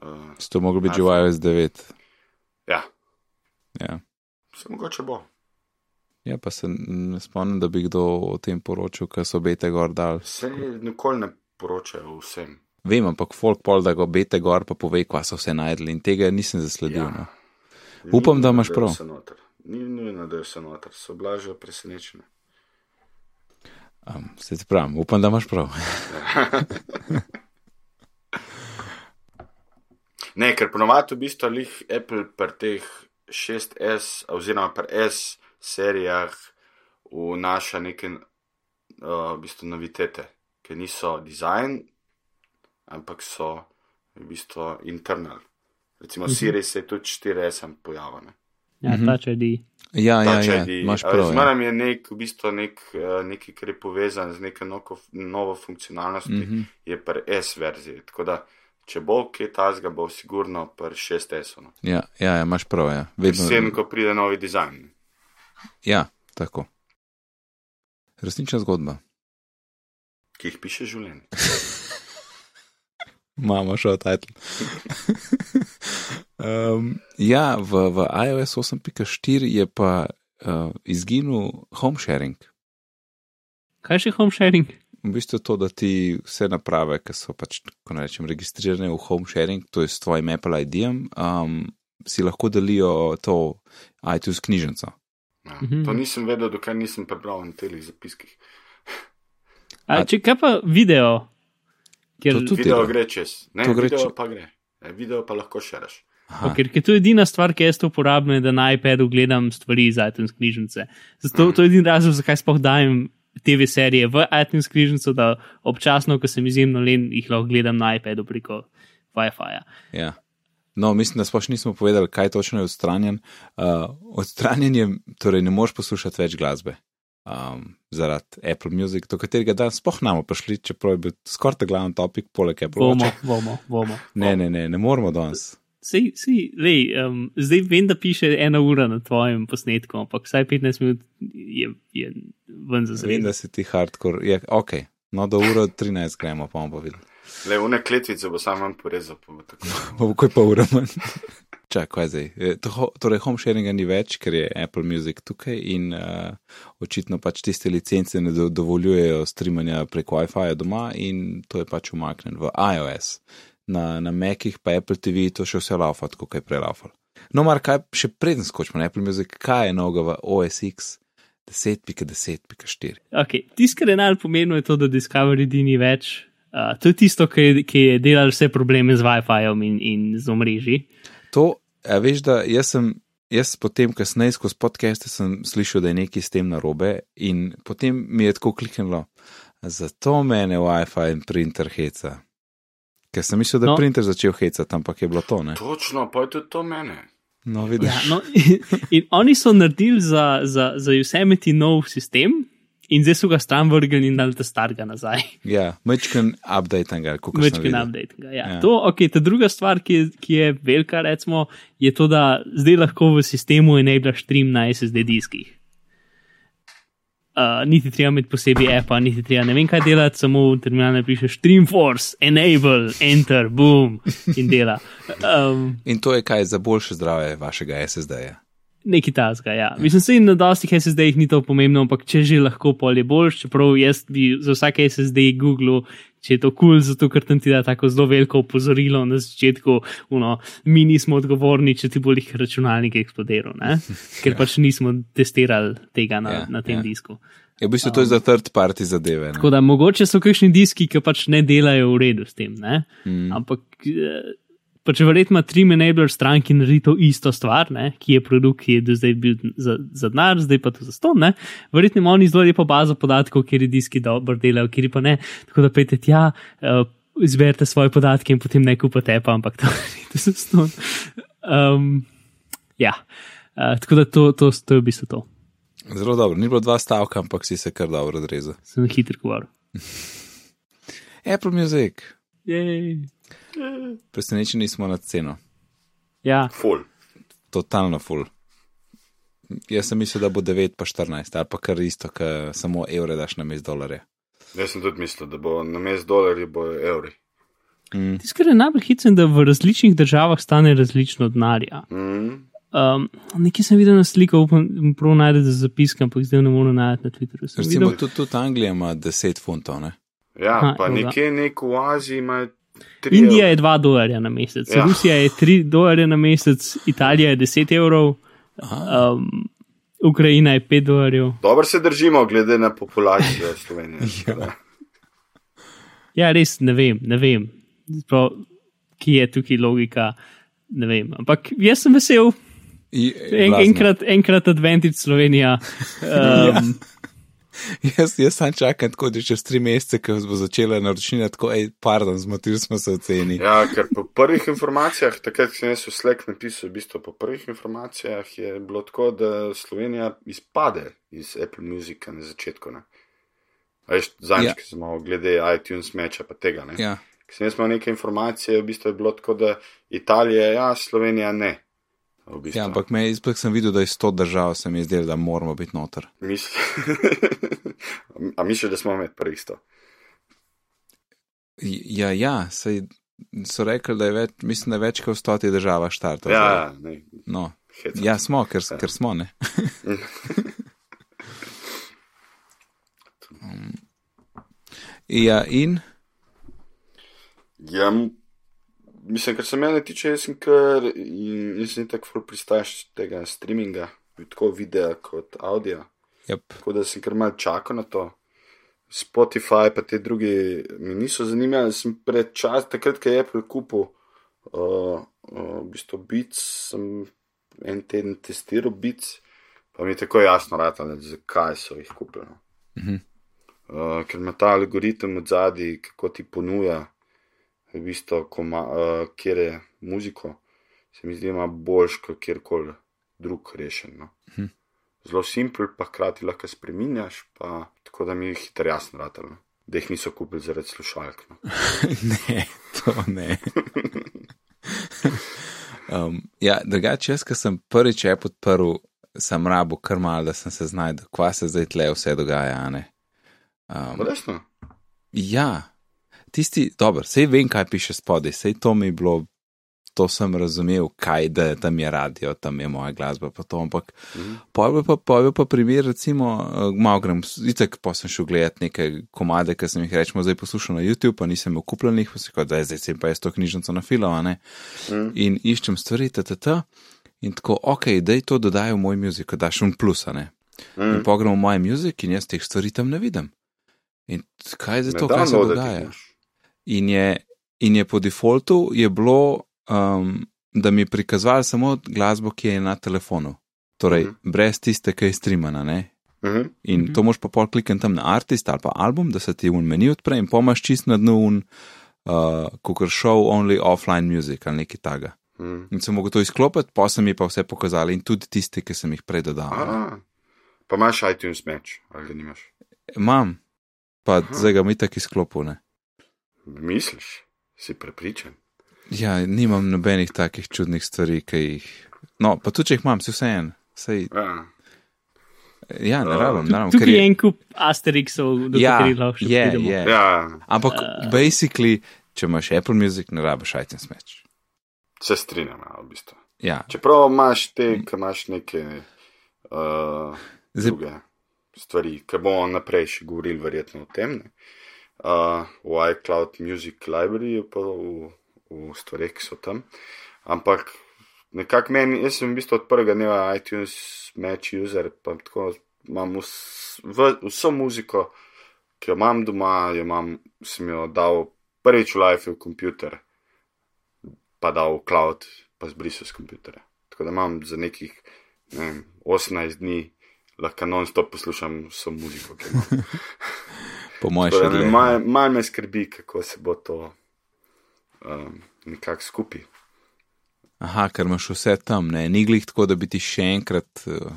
Uh, to moglo biti že v iOS 9. ja, Ja. se mogoče bo. ja, pa se ne spomnim, da bi kdo o tem poročal, ker so bete gor dal. Vse nikoli ne poročajo o vsem. Vem, ampak folk pol, da ga bete gor, pa pove, kva so vse najdli in tega nisem zasledil. Ja. No. Upam, Ni da imaš prav. Ni nujno, da je vse noter, so blažje presenečene. Um, se ti pravim, upam, da imaš prav. Ne, ker ponovadi v bistvu lih Apple pri teh 6S oziroma pri S serijah vnaša neke uh, v bistvu novitete, ki niso dizajn, ampak so v bistvu internal. Recimo Siri se je tudi 4S pojavil. Ja, Mhm. Touch ID. Ja, ja, Touch ja, ID. imaš prav. Ja. Zmeraj je nek, v bistvu nek, eh, nekaj, kar je povezan z neko novo, novo funkcionalnostjo, mm Mhm. -hmm. je pri S verziji. Tako da, če bo kaj tazga, bo sigurno pri 6S. -u. Ja, ja, ja, imaš prav. Ja. Vedno, Predvsem, ko pride novi dizajn. ja, tako. Resnična zgodba. ki jih piše življenje. Mama šel title. um, ja, v, v iOS 8.4 je pa uh, izginil home sharing. Kaj še home sharing? V bistvu to, da ti vse naprave, ki so pač, ko ne rečem, registrirane v home sharing, to je s tvojim Apple ID-jem, um, si lahko delijo to iTunes knjižnico. Ja. Mhm. To nisem vedel, dokaj nisem prebral na teh zapiskih. A, A- če kaj pa video? Ker, To tudi Video dela. gre čez, ne, To gre video čez. pa gre. E, video pa lahko šeraš. pa, ker, ker to je edina stvar, ki jaz to uporabljam, je, da na iPadu gledam stvari iz iTunes knjižnice. Zato to je edini razlog, zakaj sploh dajem TV serije v iTunes knjižnico, da občasno, ko sem izjemno len, jih lahko gledam na iPadu preko WiFi-ja. Ja. No, mislim, da sploh še nismo povedali, kaj točno je odstranjen. Uh, odstranjen je, torej ne moreš poslušati več glasbe. Um, zaradi Apple Music, do katerega danes sploh namo prišli, čeprav je bil skoraj ta glavni topik, poleg Apple Bomo, Watcha. bomo, bomo. Ne, ne, ne, ne moramo danes. Sej, sej, lej, um, zdaj vem, da piše ena ura na tvojem posnetku, ampak vsaj 15 minut je, je ven za Vem, zelo. da si ti hardcore. Je, ok, no do uro 13 gremo, pa bomo videli. Le une kletvice bo sam vam porezal. Pa bo tako. Pa bo kaj pa ura manj. Čakaj, kaj zdaj? E, Torej, home sharinga ni več, ker je Apple Music tukaj in uh, očitno pač tiste licence ne do, dovoljujejo streamanja prek Wi-Fi doma in to je pač umaknjen v iOS. Na, na Macih pa Apple TV to še vse laufa, tako kaj prelaufal. No, mar kaj še preden skočimo na Apple Music, kaj je noga v OS X 10.10.4? Okay. Tisto, kar je najbolj pomembno, je to, da Discovery D ni več. Uh, to je tisto, ki je, ki je delalo vse probleme z Wi-Fi-jem in, in z omrežji. To, a veš, da jaz sem, jaz potem, kasneje skozi podcaste sem slišal, da je nekaj s tem narobe in potem mi je tako kliknilo, zato mene Wi-Fi in printer heca. Ker sem mislil, da je No. printer začel hecati, ampak je bilo to, ne? Točno, pa je tudi to mene. No, vidiš. Ja, no, in oni so naredili za, za, za Yosemite nov sistem, in zdaj so ga stran vrgli in dali ta starega nazaj. Ja, mečken update ga, kako sem kot videl. update. Ja. Ja. Ja. To, okay, ta druga stvar, ki je, ki je velika, recimo, je to, da zdaj lahko v sistemu enablaš stream na SSD diskih. Uh, niti treba imeti posebej appa, niti treba ne vem kaj delati, samo v terminalu pišeš Streamforce, enable, enter, boom in dela. Um, In to je kaj za boljše zdravje vašega SSD-ja. Neki tasga, ja. Mislim, da na dostih SSD-jih ni to pomembno, ampak če že lahko pol je boljš, čeprav jaz bi za vsake SSD Google, če je to kul, cool, zato ker tam ti da tako zelo veliko opozorilo na začetku, uno, mi nismo odgovorni, če ti bo jih računalnik eksplodiral, ne? ker pač nismo testirali tega na, Ja, na tem ja. disku. Ja, v bistvu to je za third party zadeve. Ne? Tako da mogoče so kakšni diski, ki pač ne delajo v redu s tem, ne? Mm. Ampak eh, pač verjetno ima Trim Enabler stran, ki naredi to isto stvar, ne? ki je produkt, ki je do zdaj bil za, za denar, zdaj pa to za ston. Verjetno ima oni zelo lepo bazo podatkov, kjer je diski dobro delajo, kjer pa ne. Tako da pejte tja. Uh, Izberite svoje podatke in potem ne kupite pa, ampak to naredite za ston. Um, ja, uh, tako da to, to, to je v bistvu to. Zelo dobro, ni bilo dva stavka, ampak si se kar dobro odrezal. Sem hitro govoril. Apple Music, Jej. Presenečeni smo nad ceno. Ja, Ful. totalno full. Jaz sem mislil, da bo 9 pa 14, ali pa kar isto, ker samo evre daš na mest dolarja. Jaz sem tudi mislil, da bo na mest dolarji bo evri. Mm. Tisto, kar je najbolj hitro, da v različnih državah stane različno denarja. Mm. Um, nekaj sem videl na sliko, upam, prav najdete zapiske, ampak zdaj ne morem najti na Twitterju. Sem Recimo, videl- tudi, tudi Anglija ima 10 funtov, ne? Ja, Aha, pa ga. nekje nek v Aziji ima tri. Indija evre. je 2 dolarja na mesec, Ja. ja. Rusija je 3 dolarje na mesec, Italija je 10 evrov, um, Ukrajina je 5 dolarjev. Dobro se držimo, glede na populacijo Slovenije. Ja. Ja, res ne vem, ne vem, Prav, ki je tukaj logika. Ne vem, ampak jaz sem vesel, En, enkrat, enkrat Advantage Slovenija. Um, Jaz, jaz sam čakam tako, da čez 3 mesece, ko bo začela naročnina, tako, hej, pardon, zmotili smo se v ceni. Ja, ker po prvih informacijah, takrat, sem jaz v Slack napisal, v bistvu po prvih informacijah je bilo tako, da Slovenija izpade iz Apple Musica na začetku. Ne? Veš, zadnjič, Ja. ki smo glede iTunes meča, pa tega ne. Ja. Ko sem jaz imel neke informacije, v bistvu je bilo tako, da Italija ja, Slovenija ne. V bistvu. Ja, ampak me, izpek sem videl, da je 100 držav, se mi je zdelo, da moramo biti noter. Misl... A misliš, da smo med prvih sto? J- Ja, ja, sej so rekli, da je več, mislim, da je več kot v stotih državah štartov. Ja, ja, ne. No. hecam. Ja, smo, ker, ker smo, ne. Um, ja, in Ja, m- mislim, kar se mene tiče, jaz sem kar, in jaz sem tako ful pristaš tega streaminga, tako videa kot audio, yep. tako da sem kar mal čakal na to. Spotify pa te druge mi niso zanimali, sem pred čas, takrat, ko je Apple kupil, uh, uh, v bistvu Beats, sem en teden testiral Beats, pa mi je tako jasno ratalo, zakaj so jih kupili. no. Mhm. Uh, ker ima ta algoritem od zadaj, kako ti ponuja, v bistvu, koma, uh, kjer je muziko, se mi zdi, ima boljš kot kjerkoli drug rešen. No. Mhm. Zelo simpel, pa hkrati lahko spreminjaš, pa tako da mi je hitro jasno ratalo, da jih niso kupili zaradi slušalk. No. ne, to ne. Um, ja, drugače, jaz, ki sem prvič app odprl, sem rabo kar mal, da sem se znašel, kva se zdaj tle vse dogaja. Um, Resno? ja, tisti, dobro, sej vem, kaj piše spodaj, sej to mi je bilo, to sem razumel, kaj da je tam je radio, tam je moja glasba, pa to, ampak Mhm. Pojjo pa, pojjo pa primer, recimo, uh, malo grem, itek pa sem šel gledat neke komade, ki sem jih rečemo zdaj poslušal na YouTube, pa nisem imel kupljenih, pa si kot zdaj, zdaj sem pa jaz to knjižnico na filo, a ne. Mhm. In iščem stvari, ttt. In tako, ok, daj to dodaj v moj muzik, da daš un plus, ne. In Mhm. pogrem v moj muzik in jaz teh stvari tam ne vidim. In kaj je za Ne to, kaj se dogaja? moraš. In je, in je po defaultu je bilo, um, da mi je prikazoval samo glasbo, ki je na telefonu. Torej, Mhm. mm -hmm. brez tiste, ki je streamana. Ne? Mhm. In mm -hmm. to moš pa pol klikati tam na artist ali pa album, da se ti un meni odpre in pomaš čist na dnu un, uh, kukar show only offline music ali nekaj taga. Mhm. In sem mogel to izklopiti, pa sem mi pa vse pokazali in tudi tiste, ki sem jih prej dodal. ne. A, Pa imaš iTunes match, ali ga nimaš? Imam, pa zdaj ga mi tako izklopil. Misliš, si prepričan? Ja, nimam nobenih takih čudnih stvari, ki jih. No, pa tudi če jih imam, si vse en. Sej, Ja. ja, ne rabim, ne rabim. Tukaj ker je en kup Asterixov, do Ja, katerih lahko še je, pridemo. je. ja, Ampak, basically, če imaš Apple Music, ne rabiš iTunes Match. se strinjam, ja, v bistvu. Ja, Čeprav imaš te, ki imaš neke uh, Zdaj- druge stvari, ki bomo naprej še govorili, verjetno o tem. Ne? Uh, v iCloud Music Library, pa v, v stvareh, ki so tam. Ampak nekako meni, jaz sem v bistvu od prvega dneva iTunes Match user, pa tako imam vs, v, vso muziko, ki jo imam doma, jo imam, sem jo dal prvič v life v komputer, pa dal v cloud, pa zbrisal z kompjuterja. Tako da imam za nekih ne vem, 18 dni, lahko non-stop poslušam vso muziko. po mojem še me dlje. Malo mal me skrbi, kako se bo to um, nekako skupaj. Aha, ker imaš vse tam, ne, ni glih tako, da bi ti še enkrat. Uh,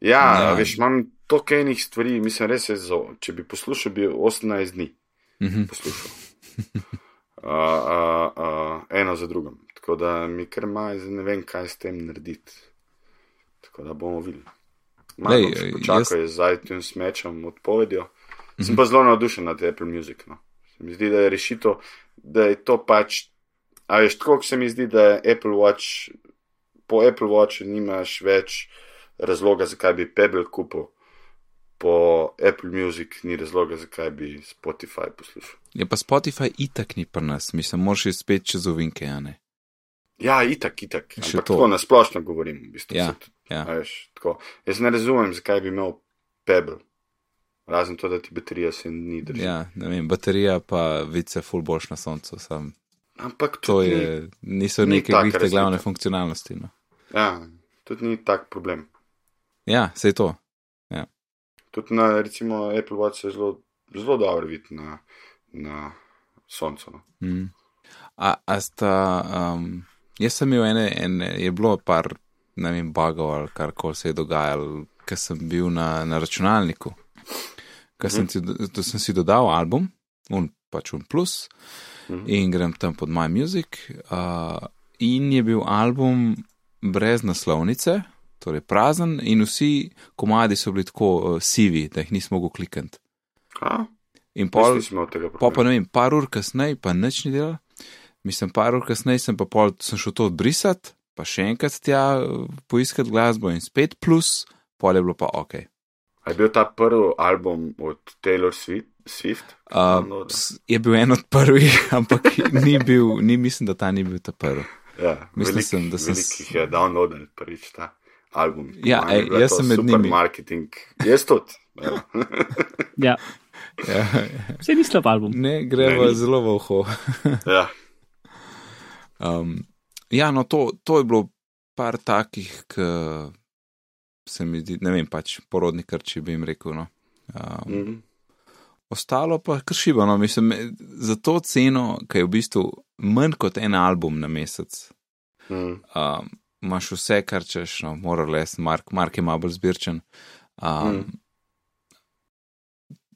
Ja, ja, veš, imam toliko enih stvari, mislim, res je zo. Če bi poslušal, bi 18 dni uh -huh. poslušal. Uh, uh, uh, eno za drugim. Tako da mi kar maj, ne vem, kaj s tem narediti. Tako da bomo videli. Malo jaz- počakal jaz... z iTunes mečem odpovedjo. Sem pa zelo navdušen nad Apple Music. No. Se mi zdi, da je rešitev, da je to pač. A veš, tako se mi zdi, da je Apple Watch, po Apple Watchu nimaš več razloga, zakaj bi Pebble kupil, po Apple Music ni razloga, zakaj bi Spotify poslušal. Je pa Spotify itak ni pri nas, mislim, moraš iti spet čez ovinke, ja ne. Ja, itak, itak. Še Ampak to. tako nasplošno govorim. V bistvu, Ja, se tudi- ja. a Veš, tako. Jaz ne razumem, zakaj bi imel Pebble. Razen to, da ti baterija se ni drži. Ja, ne vem, baterija pa vice full boš na soncu, sam. Ampak To je, niso ni neke taka glih te razlika. glavne funkcionalnosti. No. Ni, ja, tudi ni tak problem. Ja, sej to. Tudi na recimo Apple Watch se zelo, zelo dobro vidi na, na soncu. No. Mm. A, a sta, um, jaz sem imel ene, ene, je bilo par, ne vem, bugov ali kar koli se je dogajalo, ker sem bil na, na računalniku. Ker sem, si, do- sem si dodal album, un pač un plus, Mhm. in grem tam pod My Music. Uh, in je bil album brez naslovnice, torej prazen, in vsi komadi so bili tako uh, sivi, da jih nisem mogel klikati. A? In Pol, pol, Pa ne vem, par ur kasneje, pa nič ni delal. Mislim, par ur kasneje sem pa pol, sem šel to odbrisati, pa še enkrat tja eh, poiskati glasbo in spet plus, pol je bilo pa ok. A je bil ta prvi album od Taylor Swift? Swift? Uh, s- je bil en od prvih, ampak ni bil, ni, mislim, da ta ni bil ta prvi. Ja, Mislim velik, sem, da sem Velikih je downloadil prvič ta album. Ja, ej, jaz to sem med super njimi. Marketing. Jaz tudi. Ja. Ja, Ja, vse ni slab album. ne, greva Ne, ni. zelo v uho. ja. Um, ja, no, to, to je bilo par takih, ki se mi zdi, ne vem, pač porodni krči bi jim rekel. No. Um, Mhm. Ostalo pa kršivo, no, mislim, za to ceno, ki je v bistvu manj kot en album na mesec, Mhm. um, imaš vse, kar češ, no, moral les, Mark, Mark je malo bolj zbirčen. Um, Mm.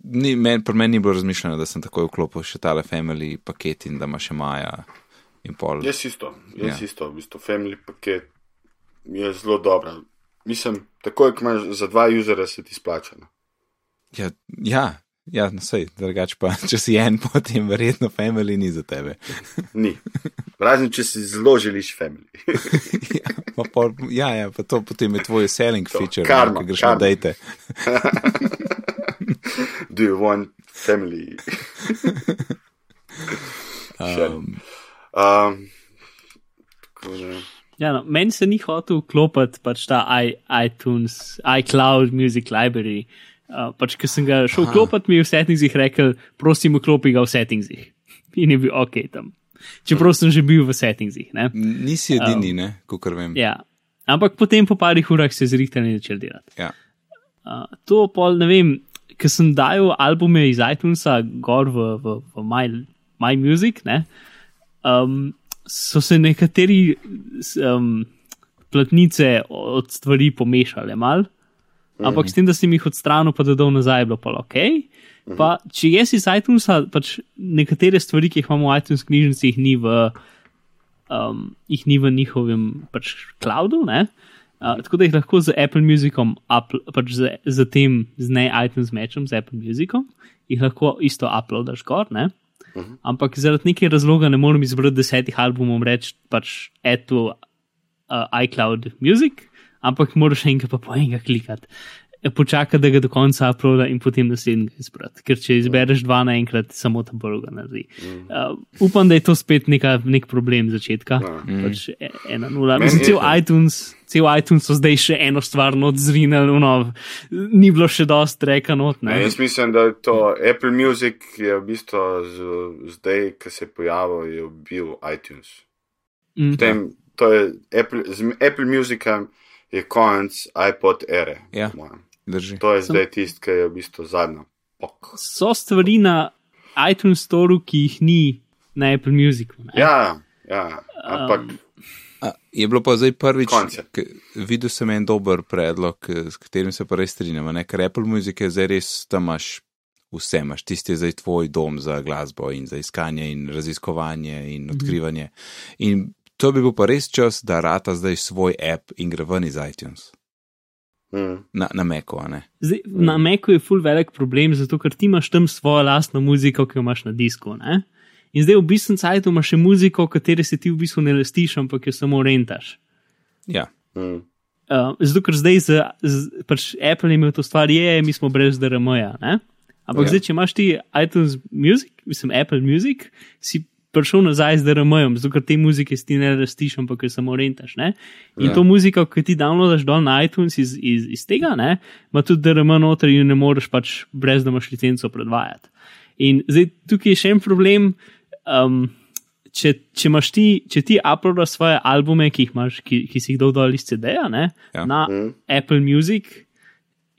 ni, men, pri meni ni bilo razmišljeno, da sem takoj vklopil še tale family paket in da ima še Maja In pol. Jaz isto, jaz Ja. isto, v bistvu Family paket je zelo dobra. Mislim, takoj, ko imaš za dva usera, se ti splača. no. Ja, ja, ja no, sej, drugače pa, če si en, potem verjetno family ni za tebe. Ni. Razen, če si zelo želiš Family. ja, pa ja, ja, pa to potem je tvoj selling To, feature, karma, ki greš karma. na dejte. Do you want Family? Um, Um, Ja, no, meni se ni hotel vklopiti pač ta i, iTunes, iCloud Music Library. Uh, pač, ko sem ga šel vklopiti, mi je v settingsih rekel, prosim, vklopi ga v settingsih. In je bil ok tam. Čeprav sem že bil v settingsih. Ne? nisi edini, ne, kot vem. Ja. Ampak potem po parih urah se je zrihtali in začel delati. Ja. Uh, to pol ne vem, ker sem dajal albume iz iTunesa gor v, v, v My, My Music, ne, um, so se nekateri um, platnice od stvari pomešale mal, ampak s tem, da sem jih odstranil, pa dodal nazaj, bilo pa ok. Pa, če jaz iz iTunesa, pač nekatere stvari, ki jih imamo v iTunes knjižnici, jih ni v, um, jih ni v njihovem pač cloudu, ne? Uh, tako da jih lahko z Apple Musicom, upl- pač z, z tem, z ne iTunes matchom, z Apple Musicom, jih lahko isto uploadaš gor, ne? Ampak zaradi nekega razloga ne morem izbrati desetih albumov, reči pač add to uh, iCloud Music, ampak moraš enkrat pa po enega klikati. Počaka, da ga do konca uploada in potem naslednjega izbrati. Ker če izbereš dva naenkrat, samo ta prvi ga naredi. Uh, upam, da je to spet neka, nek problem začetka. Pač e- ena nula. Mislim, cel iTunes, cel iTunes so zdaj še eno stvar not zrinili, no, ni bilo še dost reka not. ne, Ne? jaz mislim, da je to Apple Music je v bistvu z, zdaj, ki se je pojavil, je bil iTunes. Mm. Potem, to je Apple, z Apple Musicom je konec iPod ere. Ja. po mojem. Drži. To je zdaj tisti, ki je v bistvu zadnja. Pok. So stvari na iTunes Store, ki jih ni na Apple Musicu. ne. Ja, ja, ampak Um, A, je bilo pa zdaj prvič, Konce. k- videl sem en dober predlog, k- s katerim se pa res strinjam. ne, Ker Apple Music je zdaj res, tam imaš vse, imaš tisti zdaj tvoj dom za glasbo in za iskanje in raziskovanje in odkrivanje. In to bi bil pa res čas, da rata zdaj svoj app in gre ven iz iTunes. Mm, Na, na Meku, a ne? Zdaj, na Macu je full velik problem, zato ker ti imaš tam svojo lastno muziko, ki jo imaš na disku. Ne? In zdaj v bistvu sajtu imaš še muziko, kateri se ti v bistvu ne lestiš, ampak jo samo rentaš. Ja. mm, Uh, zato ker zdaj z, z pač Apple je imel to stvar, je, mi smo brez DRM-ja. ne? Ampak ja. zdaj, če imaš ti iTunes Music, mislim Apple Music, si prišel nazaj z DRM-jem, zato ker te muzike ti ne rastiš, ampak jo samo rentaš. Ne? In Ja. to muziko, ki ti downloadaš dol na iTunes iz, iz, iz tega, ne, ima tudi DRM noter in ne moreš pač brez da imaš licenco predvajati. In zdaj tukaj je še en problem. Um, če, če, ti, če ti uploadaš svoje albume, ki, jih imaš, ki, ki si jih dal dol iz CD-ja, ne, Ja. na mm. Apple Music,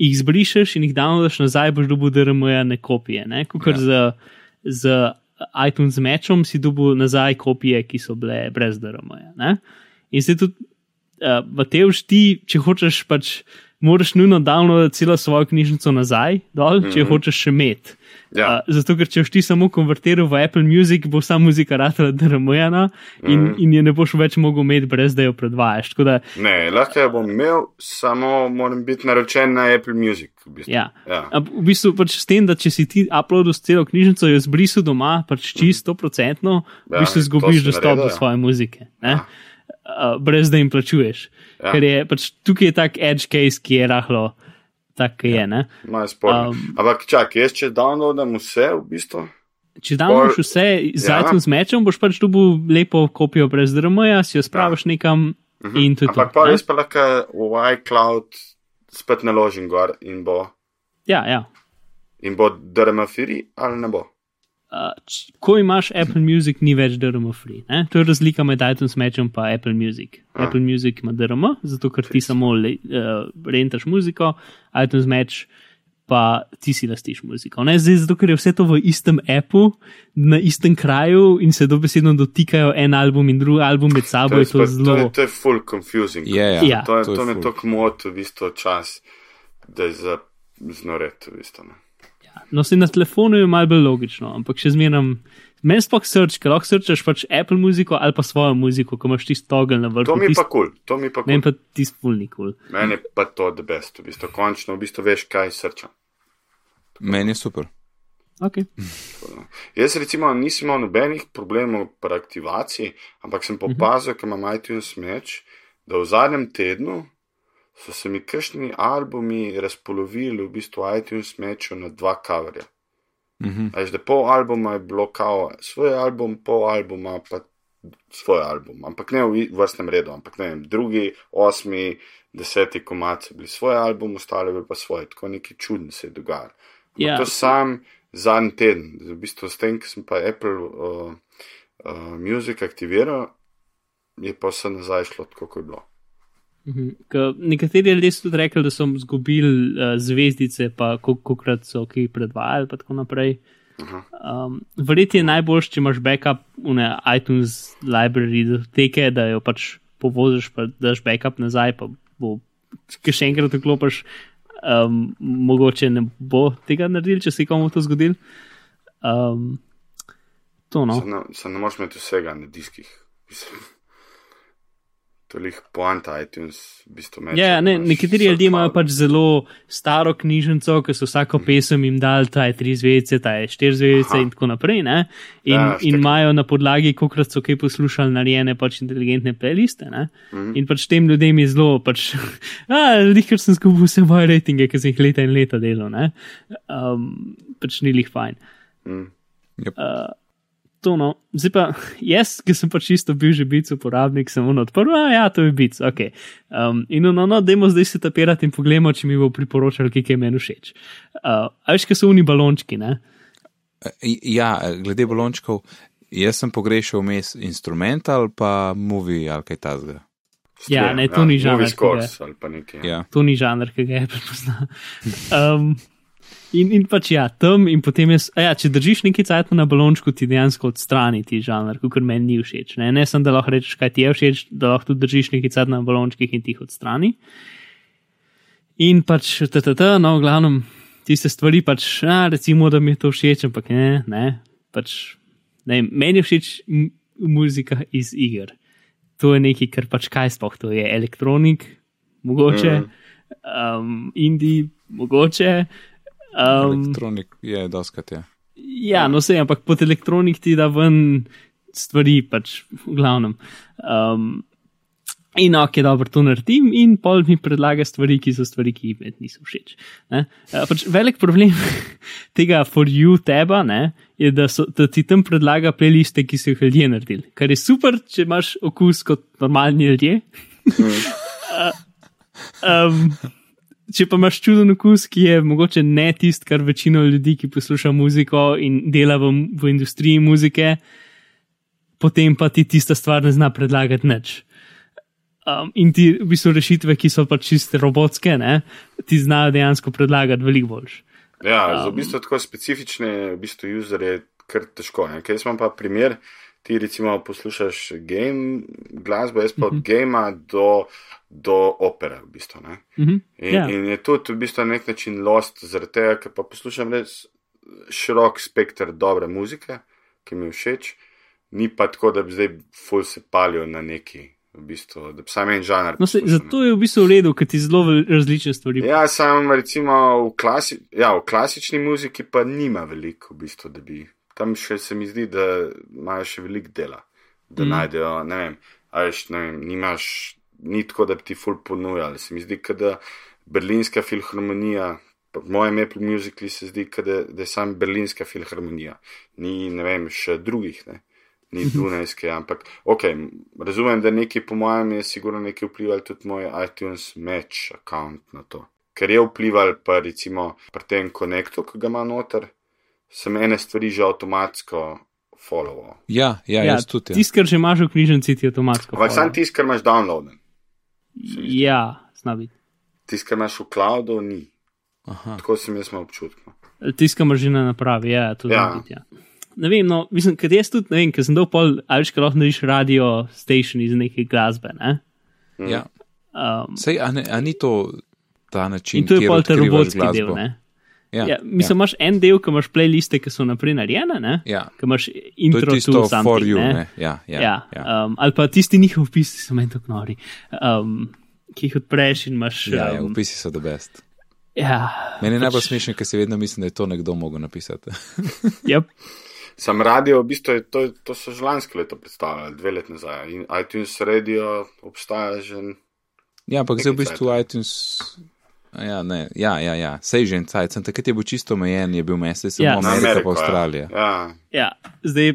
jih zbrišeš in jih downloadaš nazaj, boš dobil DRM-ja kopije. Ne? Kukor ja. z, z iTunes Matchom si dobil nazaj kopije, ki so bile brez DRM-ja. In se tudi, uh, Mateuš, ti, če hočeš pač. Moraš nujno downloaditi celo svojo knjižnico nazaj, dol, če mm -hmm. hočeš še imeti. ja. Uh, zato, ker če boš ti samo konvertiral v Apple Music, bo vsa muzika ratala DRM-jana in, Mhm. mm. in je ne boš več mogel imeti, brez da jo predvajaš. Tako da, Ne, lahko jo bom imel, samo moram biti naročen na Apple Music. V bistvu. ja. Ja. A V bistvu pač s tem, da če si ti uploadil celo knjižnico, jo zbrisal doma, pač čisto procentno, Ja, v bistvu izgubiš dostop naredil, do ja. svoje muzike, ne? Ja. Uh, brez da jim plačuješ. Ja. Ja. Ker je pač tukaj je tak edge case, ki je rahlo tak, ki je. Sporno. Um, Ampak čakaj, jaz če downloadam vse, v bistvu. Če Pol- vse z Ja. ja. iTunes mečem, boš pač dobil lepo kopijo brez DRM-ja, si jo spraviš ja. nekam in to je to. Ampak pa ne? jaz pa lahko v iCloud spet naložim gor in bo, Ja, ja. in bo DRM free ali ne bo. Uh, ko imaš Apple Music, ni več DRM free. Ne? To je razlika med iTunes Matchom in Apple Music. A. Apple Music ima DRM, zato ker ti samo le, uh, rentaš muziko, iTunes Match pa ti si lastiš muziko. Ne? Zdaj, zato ker je vse to v istem appu, na istem kraju in se dobesedno dotikajo en album in drugi album med sabo, je to spet- zelo. to, je, to je full confusing. Je, ja. Ja. To, je, To je to me ful. tako moti v bistvu čas, da je za znoret v bistvu. ne. No, se na telefonu je malo bolj logično, ampak še zmeraj Meni sploh srč, ker lahko srčaš pač Apple muziko ali pa svojo muziko, ko imaš tisto togel na vrhu. To mi pa kul, cool. to mi pa kul. Meni pa tisto fulni kul. Cool. Meni pa to the best, v bistvu končno, v bistvu veš, kaj srča. Meni je super. Okay. Jaz recimo nisem imel nobenih problemov pri aktivaciji, ampak sem popazil, ker imam iTunes meč, da v zadnjem tednu so se mi kršni albumi razpolovili v bistvu iTunes meču na dva coverja. Mhm. Veš, da pol albuma je bilo kao svoj album, pol albuma pa svoj album, ampak ne v vrstnem redu, ampak ne vem, drugi, osmi, deseti komat so bili svoj album, ostali pa svoj, tako neki čudni se je dogajalo. Ja. To sam zadnji teden, v bistvu s tem, ki sem pa Apple uh, uh, Music aktiviral, je pa vse nazaj šlo tako, kot je bilo. Ka nekateri ljudje so tudi rekli, da so izgubili uh, zvezdice, pa koliko krat so ki predvajali, in tako naprej. Um, Verjetno je najboljši, če imaš backup v iTunes library, da teke, da jo pač povoziš, pa daš backup nazaj, pa bo, ki še enkrat vklopiš, um, mogoče ne bo tega naredil, če se komu to zgodil. Um, to no. Se ne, se ne moreš imeti vsega na diskih. Mislim, Tolih poanta iTunes, v bistvu meče. Ja, ne, nekateri ljudje imajo pač zelo staro knjižnico, ki so vsako pesem jim dal, ta je tri zvezdice, ta je štiri zvezdice in tako naprej. Ne? In, Ja, in imajo na podlagi, kolikrat so kaj poslušali, narejene pač inteligentne playliste. Ne? Mhm. In pač tem ljudem je zelo, pač, a, lih, ker sem skupaj vse moje rejtinge, ki sem jih leta in leta delal, ne? um, pač ni lih fajn. Mm. Yep. Uh, to no, zdaj pa jaz, ki sem pač čisto bil že bil uporabnik, sem ono odprl, a ja, to je bil, ok. Um, in no, no, dajmo zdaj se tapirati in pogledamo, če mi bo priporočal, kaj je meni všeč. Uh, a veš, kaj so uni balončki, ne? E, Ja, glede balončkov, jaz sem pogrešal vmes instrumental, pa movie ali kaj tasga. Ja, ne, to ni žanr, ki scores pa nekaj. Ja. To ni žanr, ki ga je prepoznal. Um, in, in pač ja, tam in potem jaz, ja, če držiš neki cajt na balončku, ti dejansko odstrani ti žanr, kot meni ni všeč. Ne, ne sem, da lahko rečeš, kaj ti je všeč, da lahko tudi držiš neki cajt na balončkih in ti jih odstrani. In pač, tata, no, v glavnem, tiste stvari pač, a, recimo, da mi je to všeč, ampak ne, ne, pač, ne, meni je všeč muzika iz iger. To je nekaj, kar pač kaj sploh, to je elektronik, mogoče, mm. um, indie, mogoče. Um, Elektronik je doskrat, ja. ja, no se, ampak pod elektronik ti da ven stvari, pač v glavnem. Um, in ok, dobro, to naredim, in pol mi predlaga stvari, ki so stvari, ki mi niso všeč. Ne? Uh, pač velik problem tega for you teba ne, je, da, so, da ti tam predlaga playliste, ki so jih ljudje naredili. Kar je super, če imaš okus kot normalni ljudje. um, če pa imaš čuden okus, ki je mogoče ne tisti, kar večino ljudi, ki posluša muziko in dela v, v industriji muzike, potem pa ti tista stvar ne zna predlagati nič. Um, in ti v bistvu rešitve, ki so pač čiste robotske, ne, ti znajo dejansko predlagati veliko boljš. Ja, um, v bistvu tako specifične, v bistvu user je kar težko. Ne? Ker jaz imam pa primer, ti recimo poslušaš game glasbo, jaz pa od uh -huh. gama do, do opere v bistvu. Ne? Uh -huh. In, Ja. in je tudi v bistvu na nek način lost, zaradi tega, ker pa poslušam res širok spekter dobre muzike, ki mi je všeč, ni pa tako, da bi zdaj ful se palijo na neki, v bistvu, da bi sam en žanr. No, se, zato je v bistvu v redu, ker ti zelo različne stvari. Ja, sam recimo v, klasi, ja, v klasični muziki pa nima veliko, v bistvu, da bi tam še se mi zdi, da imajo še veliko dela, da mm. najdejo, ne vem, a veš, ne vem, nimaš, ni tako, da bi ti ful ponujali. Se mi zdi, da berlinska filharmonija, v mojem Apple Musicali se zdi, kot da, da je sam berlinska filharmonija, ni, ne vem, še drugih, ne. Ni Dunajske, ampak ok, razumem, da nekaj po mojem je sigurno nekaj vplivalo tudi moj iTunes Match account na to. Ker je vplival pa recimo pri tem konektu, ki ga ima noter, sem ene stvari že avtomatsko followal. Ja, ja, ja jaz tudi. Ja. Tisti, kar že imaš v knjižnici, ti avtomatsko. Ampak sam tisti, kar imaš downloaden, Ja, zna biti. tisti, kar imaš v cloudu, ni. Aha. Tako sem jaz imel občutek. Tiskamo že na napravi, ja, to Ja. biti. Ja. Ne vem, no, mislim, ker jaz tudi ne vem, ker sem dol pol, ali še lahko narediš radio station iz neke glasbe, ne? Ja. Um, Sej, a, ne, a ni to ta način, in to je pol ta robotski glasbo? del, ne? Ja, Ja, mislim, imaš en del, ki imaš playliste, ki so naprej narejene, ne? ja. ki imaš To je intro to for something, you. ne? Ne? Ja, ja, Ja, ja. Um, ali pa tisti njihov opisi so meni tako nori, um, ki jih odpreš in imaš. ja, ja, um, upisi so the best. ja, Meni je pač- najbolj smešno, ker si vedno mislim, da je to nekdo mogel napisati. Yep. Sam radio, v bistvu, je to, to so že lansko leto predstavljali, dve leti nazaj. In iTunes Radio obstaja že. Ja, ampak zdaj v bistvu iTunes. A Ja, ne, ja, ja, ja. sej že en cajt, sem takrat je bil čisto omejen, je bil mesec, samo Ja. ja, Amerika Ameriko, pa Avstralija. Ja. ja. Ja, zdaj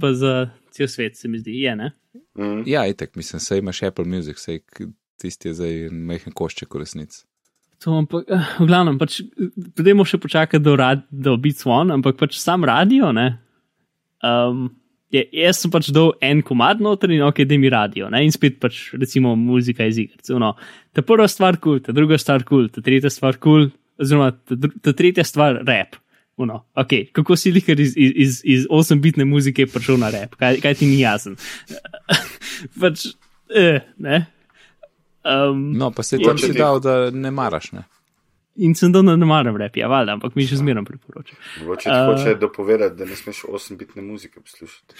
pa za cel svet se mi zdi, je ne. Mm. Ja, itek, mislim, sej imaš Apple Music, sej tisti je zdaj majhen košček v resnici. To, ampak, eh, v glavnem, pač, pojdemo še počakati do, rad, do Beats One, ampak pač sam radio, ne. Um, je, jaz sem pač dal en komad noter in ok, da mi radio, ne, in spet pač recimo muzika iz iger. No, ta prva stvar kul, cool, ta druga stvar kul, cool, ta tretja stvar kul, cool, oziroma ta, ta tretja stvar rap. Uno, okay, kako si lihar iz, iz, iz, iz 8-bitne muzike prišel na rap, kaj, kaj ti ni jasen. pač, eh, ne. Um, No, pa se ti- dal, da ne maraš, ne. In sem dal, da ne maram rap, ja, valjda, ampak mi še zmeraj priporočam. Mogoče ti Uh, hoče dopovedati, da ne smeš 8-bitne muzike poslušati.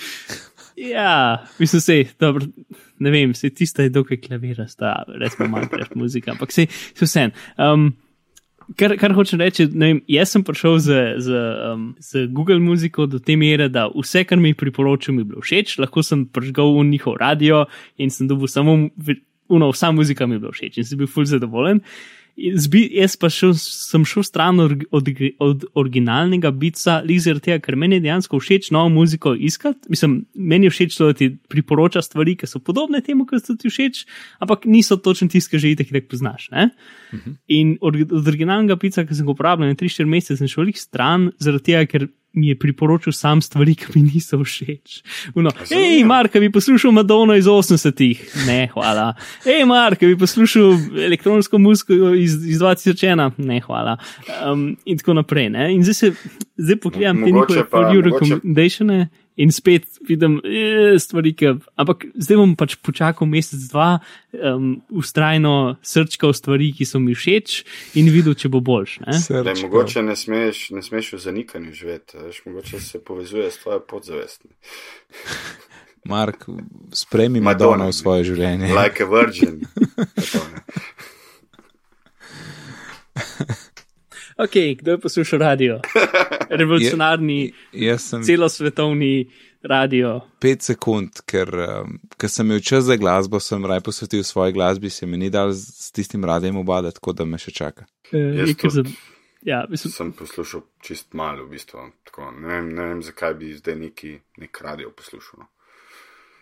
Ja, mislim, se, dobro, ne vem, se tista je dokaj klavirasta, recimo Minecraft muzika, ampak se, se vsem. Um, kar, kar hočem reči, vem, jaz sem prišel z, z, um, z Google muziko do te mere, da vse, kar mi priporočam, mi je bilo všeč, lahko sem prižgal v njihov radio in sem dobil samo, uno, vsa muzika mi je bila všeč in sem bil ful zadovoljen. In Zbi, jaz pa šel, sem šel stran od, od, od originalnega bica, zaradi tega, ker meni je dejansko všeč novo muziko iskati. Mislim, meni je všeč to, da ti priporoča stvari, ki so podobne temu, kar so ti všeč, ampak niso točno tiste, ki že itek poznaš. Ne? Uh -huh. In od, od originalnega bica, ki sem ga uporabljal na 3-4 mesece, sem šel stran, zaradi tega, ker mi je priporočil sam stvari, ki mi niso všeč. Uno, hej, Mark, bi poslušal Madonna iz 80-ih. Ne, hvala. Hej, Mark, bi poslušal elektronsko muziko iz, iz 2001. Ne, hvala. Um, in tako naprej. Ne? In zdaj se, zdaj pogledam te Mogoče njihove pa- for you recommendatione. In spet vidim eh, stvari, ki. Ampak zdaj bom pač počakal mesec, dva, um, ustrajno srčkal stvari, ki so mi všeč, in videl, če bo boljš. Ne? Da, Srčko. mogoče ne smeš, ne smeš v zanikanju živeti, a veš, mogoče se povezuje s tvojo podzavestjo. Mark, sprejmi Madonna. Madonna v svoje življenje. Like a virgin. Tako, ne. Ok, kdo je poslušal radio? Revolucionarni, Jaz sem celosvetovni radio. pet sekund, ker, um, ker sem imel čas za glasbo, sem raj posvetil svoji glasbi, se mi ni dal z, s tistim radijem obadati, tako da me še čaka. Je kar za, ja, mislim, Sem poslušal čist malo, v bistvu. Tako, ne, vem, ne vem, zakaj bi zdaj neki, nek radio poslušal.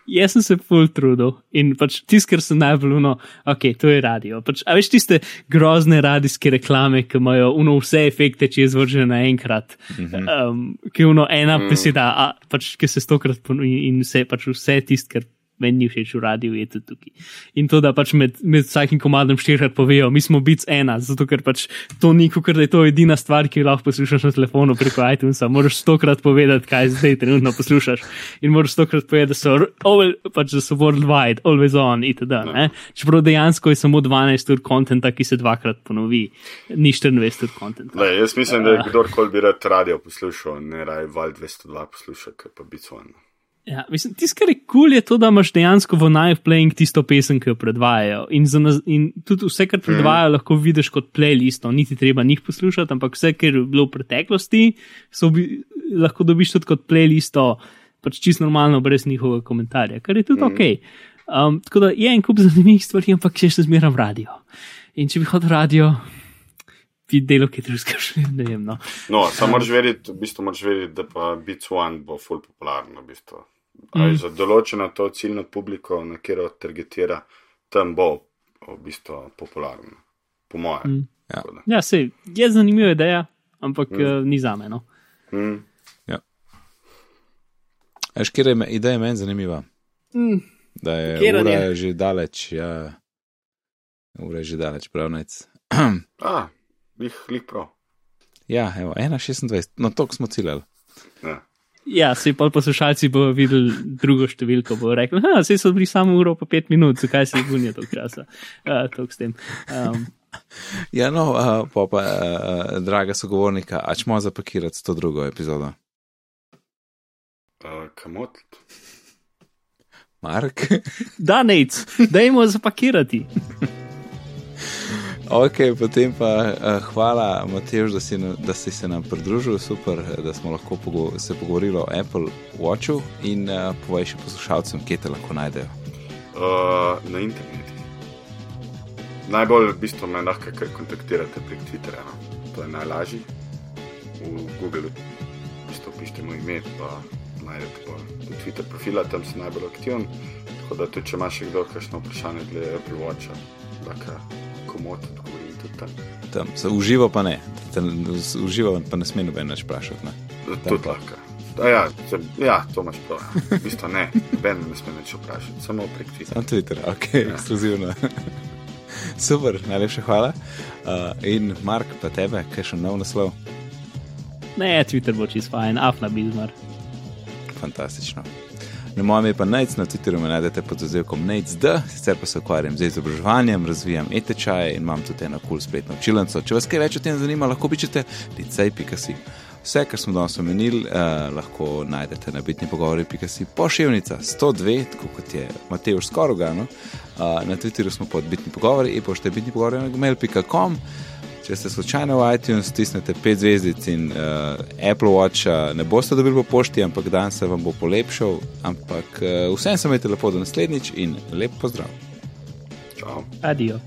Jaz sem se full trudil in pač tisto, kar sem najbolj uno, ok, to je radio. Pač, a veš tiste grozne radijske reklame, ki imajo uno vse efekte, če je zvržene naenkrat, mm -hmm. um, ki je uno ena mm. beseda, a, pač, ki se stokrat ponovi in vse, pač vse tisto, kar meni ni všeč v radiju, je tudi tukaj. In to, da pač med, med vsakim komadom štirikrat povejo, mi smo biti ena, zato ker pač to ni, da je to edina stvar, ki jo lahko poslušaš na telefonu preko iTunesa. Moraš stokrat povedati, kaj zdaj trenutno poslušaš. In moraš stokrat povedati, da so, always, pač, da so worldwide, always on, itd. Ne? Čeprav dejansko je samo 12 ur kontenta, ki se dvakrat ponovi, ni 24 ur kontenta. Le, jaz mislim, da je kdorkoli bi rad radio poslušal, ne raj Val 202 posluša, ker pa bi cvon. Ja, mislim, tisto, kar je kul, cool, je to, da imaš dejansko v Knife Playing tisto pesem, ki jo predvajajo. In, za, naz- in tudi vse, kar predvajajo, mm. lahko vidiš kot playlisto, niti treba njih poslušati, ampak vse, kar je bilo v preteklosti, so bi, lahko dobiš tudi kot playlisto, pač čisto normalno, brez njihovega komentarja, kar je tudi mm. ok. Um, tako da je en kup zanimivih stvari, ampak še še zmeraj radio. In če bi hodil radio, bi delo, ki drugega še ne vem. No. No, samo moraš vedeti, v bistvu moraš vedeti, da pa Beats One bo full popularno, v bistvu. Mm. Za določeno to ciljno publiko, na katero targetira, tam bo v bistvu popularno, po mojem. Mm. Ja. Ja, sej, je zanimiva ideja, ampak mm. uh, ni za me. No. Mm. Veš, kjer je ideja meni zanimiva? Mm. Da je Katera ura je? že daleč, ja. Ura je že daleč, pravnec. A, lih, lih prav. Ja, evo, 1,26, no to smo ciljali. Ja. Ja, se pa poslušalci bodo videli drugo številko, bodo rekli, da se so bili samo uro pa pet minut, zakaj se jih gunijo toliko časa. Uh, tem. Um, Ja, no, uh, pa, pa uh, draga sogovornika, a čemo zapakirati to drugo epizodo? Uh, kamot. Mark? Da, nec, dajmo zapakirati. Ok, potem pa uh, hvala, Matej, da, si, da si se nam pridružil, super, da smo lahko pogo se pogovorili o Apple Watchu in uh, povej še poslušalcem, kje te lahko najdejo. Uh, na internetu. Najbolj v bistvu me lahko kar kontaktirate prek Twitterja. No. To je najlažje. V Google v bistvu pišete moj ime, pa najdete pa Twitter profila, tam sem najbolj aktiven. Tako da tudi, če imaš kdo kakšno vprašanje glede Apple Watcha, lahko komot odgovorim tudi tam. Tam se uživa, pa ne. Uživa, pa ne sme noben več vprašati. Tudi lahko. Ja, se, ja, to imaš prav. V bistvu ne, ben ne sme več vprašati, samo prek Twitterja. Samo Twitter, ok, ja. ekskluzivno. Super, najlepša hvala. Uh, in Mark, pa tebe, kaj še nov naslov? Ne, Twitter bo čist fajn, afna bizmar. Fantastično. Na mojem je pa Nec, na Twitterju me najdete pod zazelkom NECD, sicer pa se ukvarjam z izobraževanjem, razvijam e-tečaje in imam tudi eno kul cool spletno učilnico. Če vas kaj več o tem zanima, lahko pišete licej.si. Vse, kar smo danes omenili, eh, lahko najdete na bitni pogovori.si pošiljnica 102, tako kot je Matej Skorogano. Eh, na Twitterju smo pod bitni pogovori in pošte bitni pogovori na gmail.com. Če ste slučajno v iTunes, stisnete 5 zvezdic in uh, Apple Watch ne boste dobili po pošti, ampak dan se vam bo polepšal. Ampak uh, vsem sem imel lepo do naslednjič in lep pozdrav. Čau. Adijo.